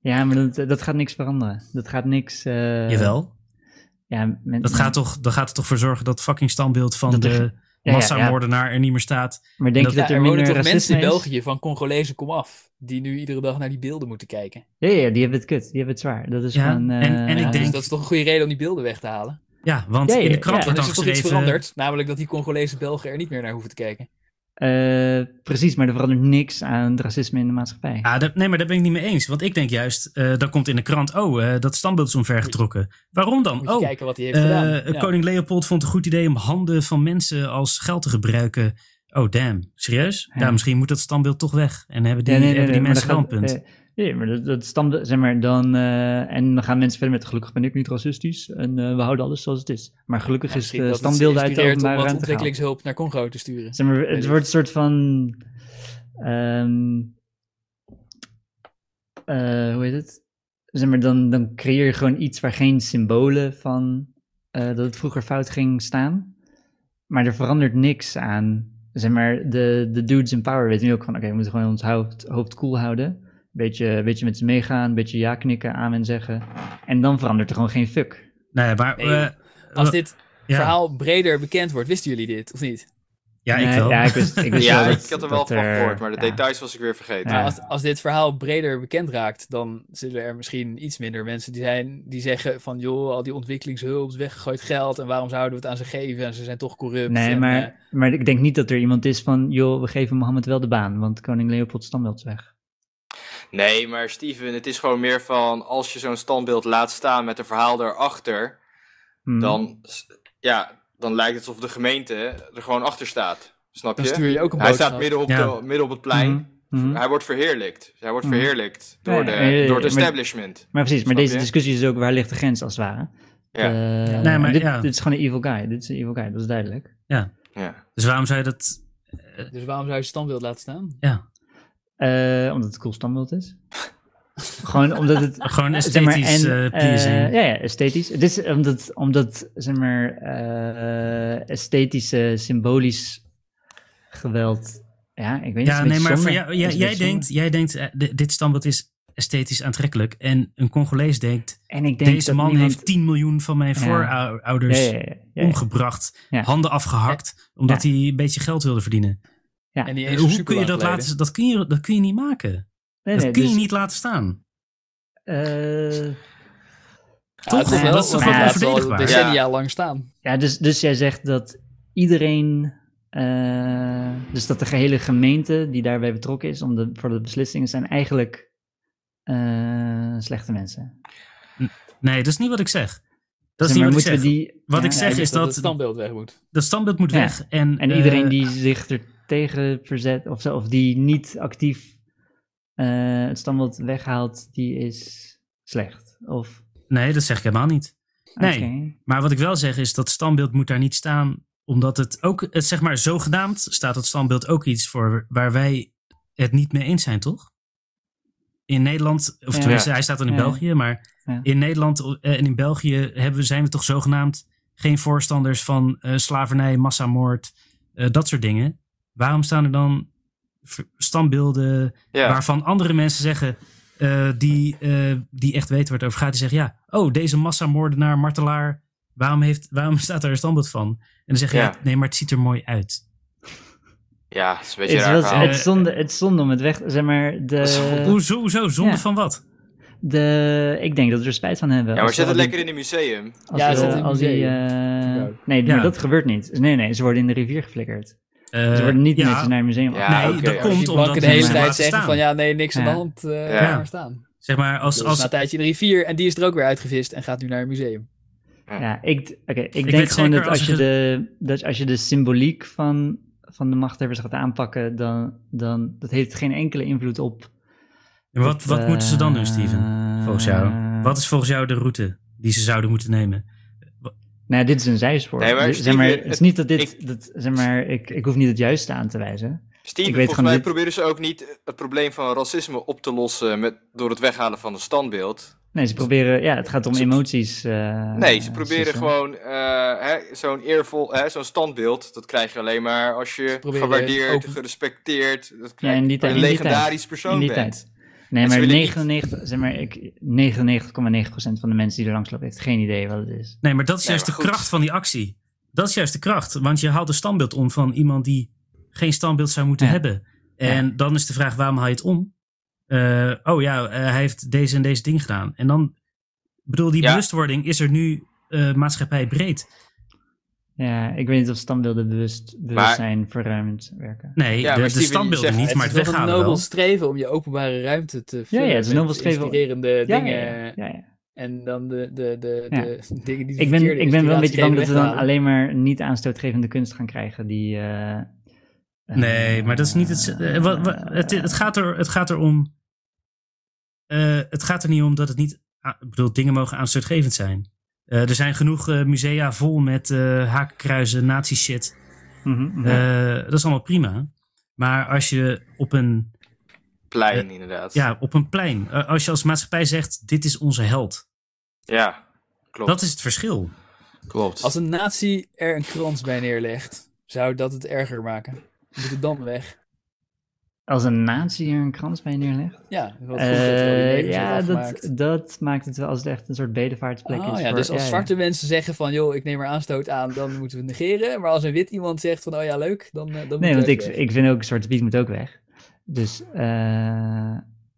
Ja, maar dat, dat gaat niks veranderen. Dat gaat niks... eh, Jawel. Ja, men- Dat gaat, toch, dat gaat er toch voor zorgen dat het fucking standbeeld van Dat de ja, massamoordenaar er niet meer staat. Maar denk dat- je dat Ja, er er wonen minder toch mensen racisme in? België van Congolezen kom af. Die nu iedere dag naar die beelden moeten kijken. Ja, ja, die hebben het kut. Die hebben het zwaar. Dat is Ja, gewoon... eh, en- en ik Ja, denk- Dus dat is toch een goede reden om die beelden weg te halen. Ja, want Ja, ja, in de krant wordt er dan is toch iets geschreven... veranderd. Namelijk dat die Congolese Belgen er niet meer naar hoeven te kijken. Eh, precies, maar er verandert niks aan het racisme in de maatschappij. Ah, dat- nee, maar daar ben ik niet mee eens. Want ik denk juist, eh dan komt in de krant, oh, eh, dat standbeeld is omvergetrokken. Waarom dan? Oh, kijken wat hij heeft gedaan. Ja. koning Leopold vond het een goed idee om handen van mensen als geld te gebruiken. Oh, damn. Serieus? Ja, Ja. misschien moet dat standbeeld toch weg. En hebben die, Ja, nee, nee, hebben die nee, mensen wel een punt. Eh, Nee, maar dat, dat stamde, zeg maar, dan, eh, en dan gaan mensen verder met, gelukkig ben ik niet racistisch en eh, we houden alles zoals het is. Maar gelukkig Ja, is misschien de het standbeelden uit de om wat ontwikkelingshulp naar Congo te sturen. Zeg maar, het wordt een soort van, ehm, eh, hoe heet het? Zeg maar, dan, dan creëer je gewoon iets waar geen symbolen van, eh, dat het vroeger fout ging staan. Maar er verandert niks aan. Zeg maar, de, de dudes in power weten nu ook van, oké, we moeten gewoon ons hoofd, hoofd koel houden. Beetje, beetje met ze meegaan, een beetje ja knikken, amen zeggen. En dan verandert er gewoon geen fuck. Nee, maar... Nee, eh, Als wa- dit ja. verhaal breder bekend wordt, wisten jullie dit of niet? Ja, ik wel. Ja, ik wist, ik wist Ja, dat- ik had er wel van gehoord, maar de ja. details was ik weer vergeten. Als, als dit verhaal breder bekend raakt, dan zullen er misschien iets minder mensen die, zijn, die zeggen van joh, al die ontwikkelingshulp is weggegooid geld en waarom zouden we het aan ze geven en ze zijn toch corrupt. Nee, en, maar, eh, maar ik denk niet dat er iemand is van, joh, we geven Mohammed wel de baan, want koning Leopold is weg. Nee, maar Steven, het is gewoon meer van als je zo'n standbeeld laat staan met een verhaal daarachter, Hmm. dan, ja, dan lijkt het alsof de gemeente er gewoon achter staat. Snap dan je? stuur je ook een Hij boodschap. staat midden op, Ja. de, midden op het plein. Mhm, mhm. Hij wordt verheerlijkt. Hij wordt Mhm. verheerlijkt door, Ja, de, ja, ja, ja, door het establishment. Maar precies, maar deze je? discussie is ook, waar ligt de grens als het ware? Ja. Eh, Nee, maar dit, ja. dit is gewoon een evil guy, dit is een evil guy, dat is duidelijk. ja. Dus waarom zou je dat... Dus waarom zou je standbeeld laten staan? Ja, Eh, omdat het een cool standbeeld is. gewoon omdat het... gewoon zeg maar, esthetisch en, eh, pleasing. eh, ja, ja, esthetisch. Het is omdat, omdat zeg maar, eh, esthetische, symbolisch geweld. Ja, ik weet niet. ja, nee, maar voor jou, jij, denkt, jij denkt di- dit standbeeld is esthetisch aantrekkelijk. En een Congolees denkt, En ik denk deze man niemand- heeft 10 miljoen van mijn Ja. voorouders Ja, ja, ja, ja, ja. omgebracht, Ja. handen afgehakt, omdat Ja. hij een beetje geld wilde verdienen. Ja. En die Hoe super kun je dat geleden. laten? Dat kun je, dat kun je niet maken. Nee, dat nee, kun je dus, niet laten staan. eh, Ja, het Toch? wel, Dat is toch wel onverdedigbaar? decennia lang staan. ja, dus, dus jij zegt dat iedereen, eh, dus dat de gehele gemeente die daarbij betrokken is om de, voor de beslissingen, zijn eigenlijk eh, slechte mensen. Nee, dat is niet wat ik zeg. Dat is Zeg niet wat ik moeten zeg. die, Wat ja, ik zeg Ja, is dat dat het standbeeld weg moet. dat standbeeld moet Ja. weg. En, En iedereen die zich er tegen verzet, of, zo, of die niet actief eh, het standbeeld weghaalt, die is slecht. Of, Nee, dat zeg ik helemaal niet. Nee. Maar wat ik wel zeg is dat standbeeld moet daar niet staan. Omdat het ook, het zeg maar zogenaamd, staat het standbeeld ook iets voor waar wij het niet mee eens zijn, toch? In Nederland, of Ja. tenminste, hij staat dan in Ja. België, maar Ja. in Nederland eh, en in België hebben, we- zijn we toch zogenaamd geen voorstanders van eh, slavernij, massamoord, dat soort dingen. Waarom staan er dan standbeelden Ja. waarvan andere mensen zeggen, eh, die, eh, die echt weten waar het over gaat, die zeggen, ja, oh, deze massamoordenaar, martelaar, waarom, heeft, waarom staat daar een standbeeld van? En dan zeg je, ja. Ja. nee, maar het ziet er mooi uit. ja, het is een beetje Het, raar was, het, zonde, het is zonde om het weg zeg maar, de, Hoezo, hoezo, zonde ja. van wat? de, ik denk dat we er spijt van hebben. Ja, maar zet we het lekker in een museum. Als Ja, we- zet het in een als die, museum. eh, nee, Ja. maar dat gebeurt niet. Nee, nee, ze worden in de rivier geflikkerd. Eh, ze worden niet ja, netjes naar een museum Ja, nee, dat komt die omdat banken de hele tijd laten zeggen staan. van ja, nee, niks aan Ja. de hand, eh Ja. maar staan. Zeg maar, als, Dus als, na een tijdje de rivier en die is er ook weer uitgevist en gaat nu naar een museum. Ja, ik, oké, ik, denk gewoon dat als als je de, dat als je de symboliek van, van de machthebbers gaat aanpakken, dan, dan dat heeft geen enkele invloed op. wat, op, wat moeten ze dan doen, eh, Steven? Volgens jou? Wat is volgens jou de route die ze zouden moeten nemen? Nou, dit is een zijspoor. Nee, maar zeg maar, het is niet dat dit, ik- dat, zeg maar, ik, ik hoef niet het juiste aan te wijzen. Steven, Ik weet volgens gewoon mij dit- proberen ze ook niet het probleem van racisme op te lossen met, door het weghalen van een standbeeld. Nee, ze proberen, ja, het gaat om Ze- emoties. eh, Nee, ze proberen gewoon eh, hè, zo'n eervol, hè, zo'n standbeeld. Dat krijg je alleen maar als je gewaardeerd, open- gerespecteerd, dat Ja, krijg, in die een tijd. legendarisch tijd. persoon In die bent. tijd. Nee, maar willen niet- 99, zeg maar, ik, 99,9% van de mensen die er langs lopen heeft geen idee wat het is. Nee, maar dat is juist de goed. kracht van die actie. Dat is juist de kracht. Want je haalt een standbeeld om van iemand die geen standbeeld zou moeten Ja. hebben. En dan is de vraag, waarom haal je het om? Eh, oh ja, eh, hij heeft deze en deze ding gedaan. En dan, ik bedoel, die Ja. bewustwording is er nu eh maatschappij breed. Ja, ik weet niet of standbeelden bewust, bewustzijn verruimend werken. Nee, Ja, de, maar de Steven, standbeelden zegt- niet, maar het is toch een weghalen nobel wel. streven om je openbare ruimte te vullen ja, het is een nobel streven. inspirerende Ja, dingen. ja, ja, ja. En dan de, de, de, Ja. de dingen die Ik ben, ik ben wel een beetje bang dat we dan alleen maar niet aanstootgevende kunst gaan krijgen die... eh, Nee, maar dat is niet het. eh, eh, wat, wat- het, het, gaat er, het gaat er om. eh, het gaat er niet om dat het niet. Ik bedoel, dingen mogen aanstootgevend zijn. Eh, er zijn genoeg eh, musea vol met eh hakenkruizen, nazi-shit. mhm, mhm. Eh, dat is allemaal prima. Maar als je op een, Plein, inderdaad. ja, op een plein. als je als maatschappij zegt: dit is onze held. Ja, klopt. Dat is het verschil. klopt. Als een nazi er een krans bij neerlegt, zou dat het erger maken. Moet het dan weg? Als een nazi er een krans bij neerlegt? Ja, wat goed Eh, ja, dat, dat maakt het wel als het echt een soort bedevaartsplek Oh, is. ja, voor- dus als ja, ja. zwarte mensen zeggen van, joh, ik neem er aanstoot aan, dan moeten we het negeren. Maar als een wit iemand zegt van, oh ja, leuk, dan, eh, dan moet Nee, het want ik, weg. ik vind ook Zwarte Piet moet ook weg. Dus, eh,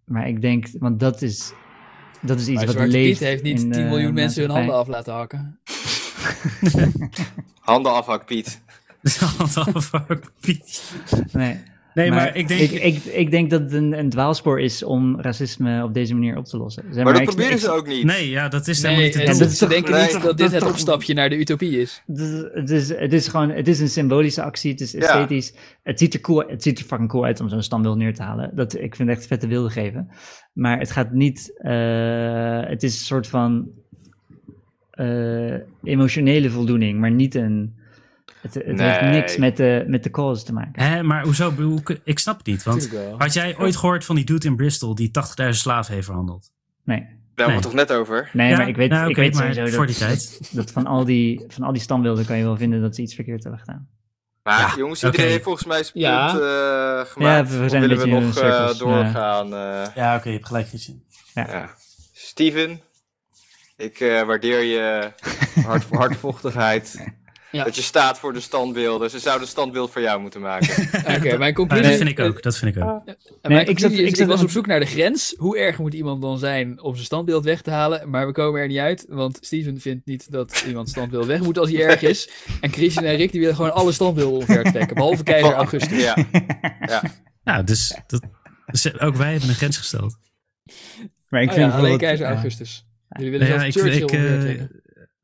maar ik denk, want dat is, dat is iets Maar wat Zwarte leeft Piet heeft niet in, 10 eh, miljoen mensen hun handen af laten hakken. Handen afhak, Piet. Nee, Nee, maar, ik denk. ik, ik, ik denk dat het een, een dwaalspoor is om racisme op deze manier op te lossen. Zeg Maar dat ik- proberen ik- ze ook niet. nee, ja, dat is Nee, helemaal niet het doel. dat is ze toch- denken nee, niet dat dat dit het toch- opstapje naar de utopie is. Het is, het, is, het is gewoon, het is een symbolische actie, het is Ja. esthetisch. Het, ziet er cool, het ziet er fucking cool uit om zo'n standbeeld neer te halen. Dat, ik vind het echt vette wilde geven. Maar het gaat niet, eh, het is een soort van eh, emotionele voldoening, maar niet een, het, het heeft niks met de, met de cause te maken. Hè, maar hoezo? Hoe- Ik snap het niet. Want had jij ooit gehoord van die dude in Bristol die 80.000 slaven heeft verhandeld? Nee, Daar hebben we het toch net over? nee Ja, maar ik weet, nou, ik oké, weet maar sowieso voor dat, die tijd. dat van, al die, van al die standbeelden kan je wel vinden dat ze iets verkeerd hebben gedaan. Maar Ja, jongens, iedereen heeft volgens mij zijn Ja. punt eh, gemaakt. Ja, we zijn een willen we nog eh, doorgaan? eh, Ja, oké, je hebt gelijk, ja. Steven, ik eh, waardeer je hart, hardvochtigheid. Ja. Dat je staat voor de standbeelden. Ze zouden standbeeld voor jou moeten maken. Oké, mijn conclusie... dat vind ik ook. Dat vind ik ook. En Nee, mijn ik zat- is, ik ik, zat was op zoek naar de grens. Hoe erg moet iemand dan zijn om zijn standbeeld weg te halen? Maar we komen er niet uit, want Steven vindt niet dat iemand standbeeld weg moet als hij erg is. En Christian en Rick die willen gewoon alle standbeelden omver trekken, behalve keizer Augustus. Ja. Ja, dus, dat, dus ook wij hebben een grens gesteld. Maar ik Oh vind ja, alleen keizer ja. Augustus. Jullie willen Ja, zelfs ik, Churchill ik, omver eh,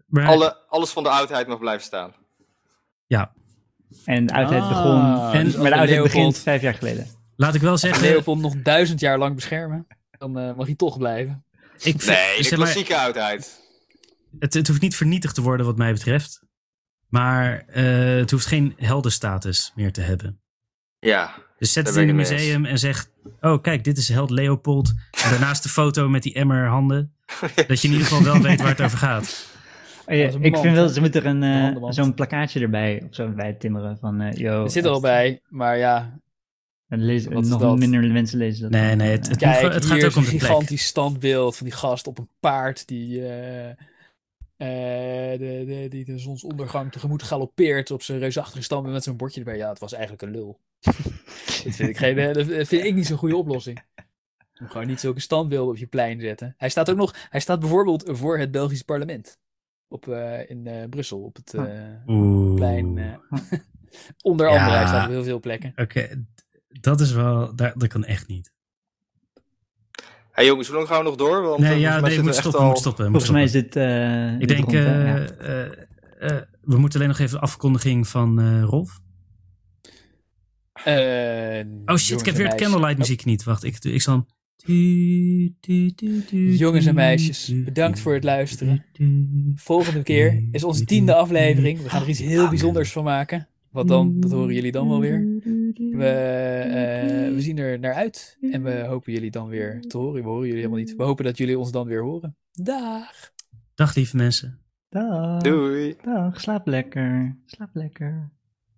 maar- Alle, alles van de oudheid mag blijven staan. En de oudheid Ah, begon, En- dus maar de Leopold- begint vijf jaar geleden. laat ik wel zeggen, Leopold nog duizend jaar lang beschermen, dan eh, mag hij toch blijven. ik vind, Nee, de zeg maar, klassieke oudheid. het, het hoeft niet vernietigd te worden wat mij betreft. Maar eh, het hoeft geen heldenstatus meer te hebben. Ja. Dus zet het in een museum en zeg... Oh, kijk, dit is held Leopold. En daarnaast de foto met die emmer handen. Dat je in ieder geval wel weet waar het over gaat. Oh ja, ik vind wel, ze moeten er een, eh, zo'n plakkaatje erbij of zo bij timmeren van, eh yo. Het zit er al bij, maar ja. en lezen- nog dat? minder mensen lezen dat. Nee, nee, eh, het- het- Kijk, het gaat hier ook is om een de plek. gigantisch standbeeld van die gast op een paard die, eh, eh, de, de, die de zonsondergang tegemoet galoppeert op zijn reusachtige standbeeld met zo'n bordje erbij. Ja, het was eigenlijk een lul. dat, vind ik geen, dat vind ik niet zo'n goede oplossing. Gewoon niet zulke standbeelden op je plein zetten. Hij staat ook nog, hij staat bijvoorbeeld voor het Belgisch parlement. Op, eh, in eh, Brussel, op het eh, Oeh. plein. eh, onder Ja. andere, hij staat op heel veel plekken. Oké, dat is wel... Daar, dat kan echt niet. Hey jongens, hoe lang gaan we nog door? Want Nee, ja, nee, we zitten moeten echt stoppen, al- we moeten stoppen. Volgens mij is dit. eh, Ik dit denk, rond? Ja. eh, eh, eh, we moeten alleen nog even de afkondiging van eh, Rolf. Eh, Oh shit, ik heb weer het candlelight muziek niet. Wacht, ik, ik zal... Jongens en meisjes, bedankt voor het luisteren. Volgende keer is onze tiende aflevering. We gaan er iets heel bijzonders van maken. Wat dan, dat horen jullie dan wel weer. We, eh, we zien er naar uit. En we hopen jullie dan weer te horen. We horen jullie helemaal niet. We hopen dat jullie ons dan weer horen. Dag! Dag lieve mensen. Dag. Doei. Dag. Slaap lekker. Slaap lekker.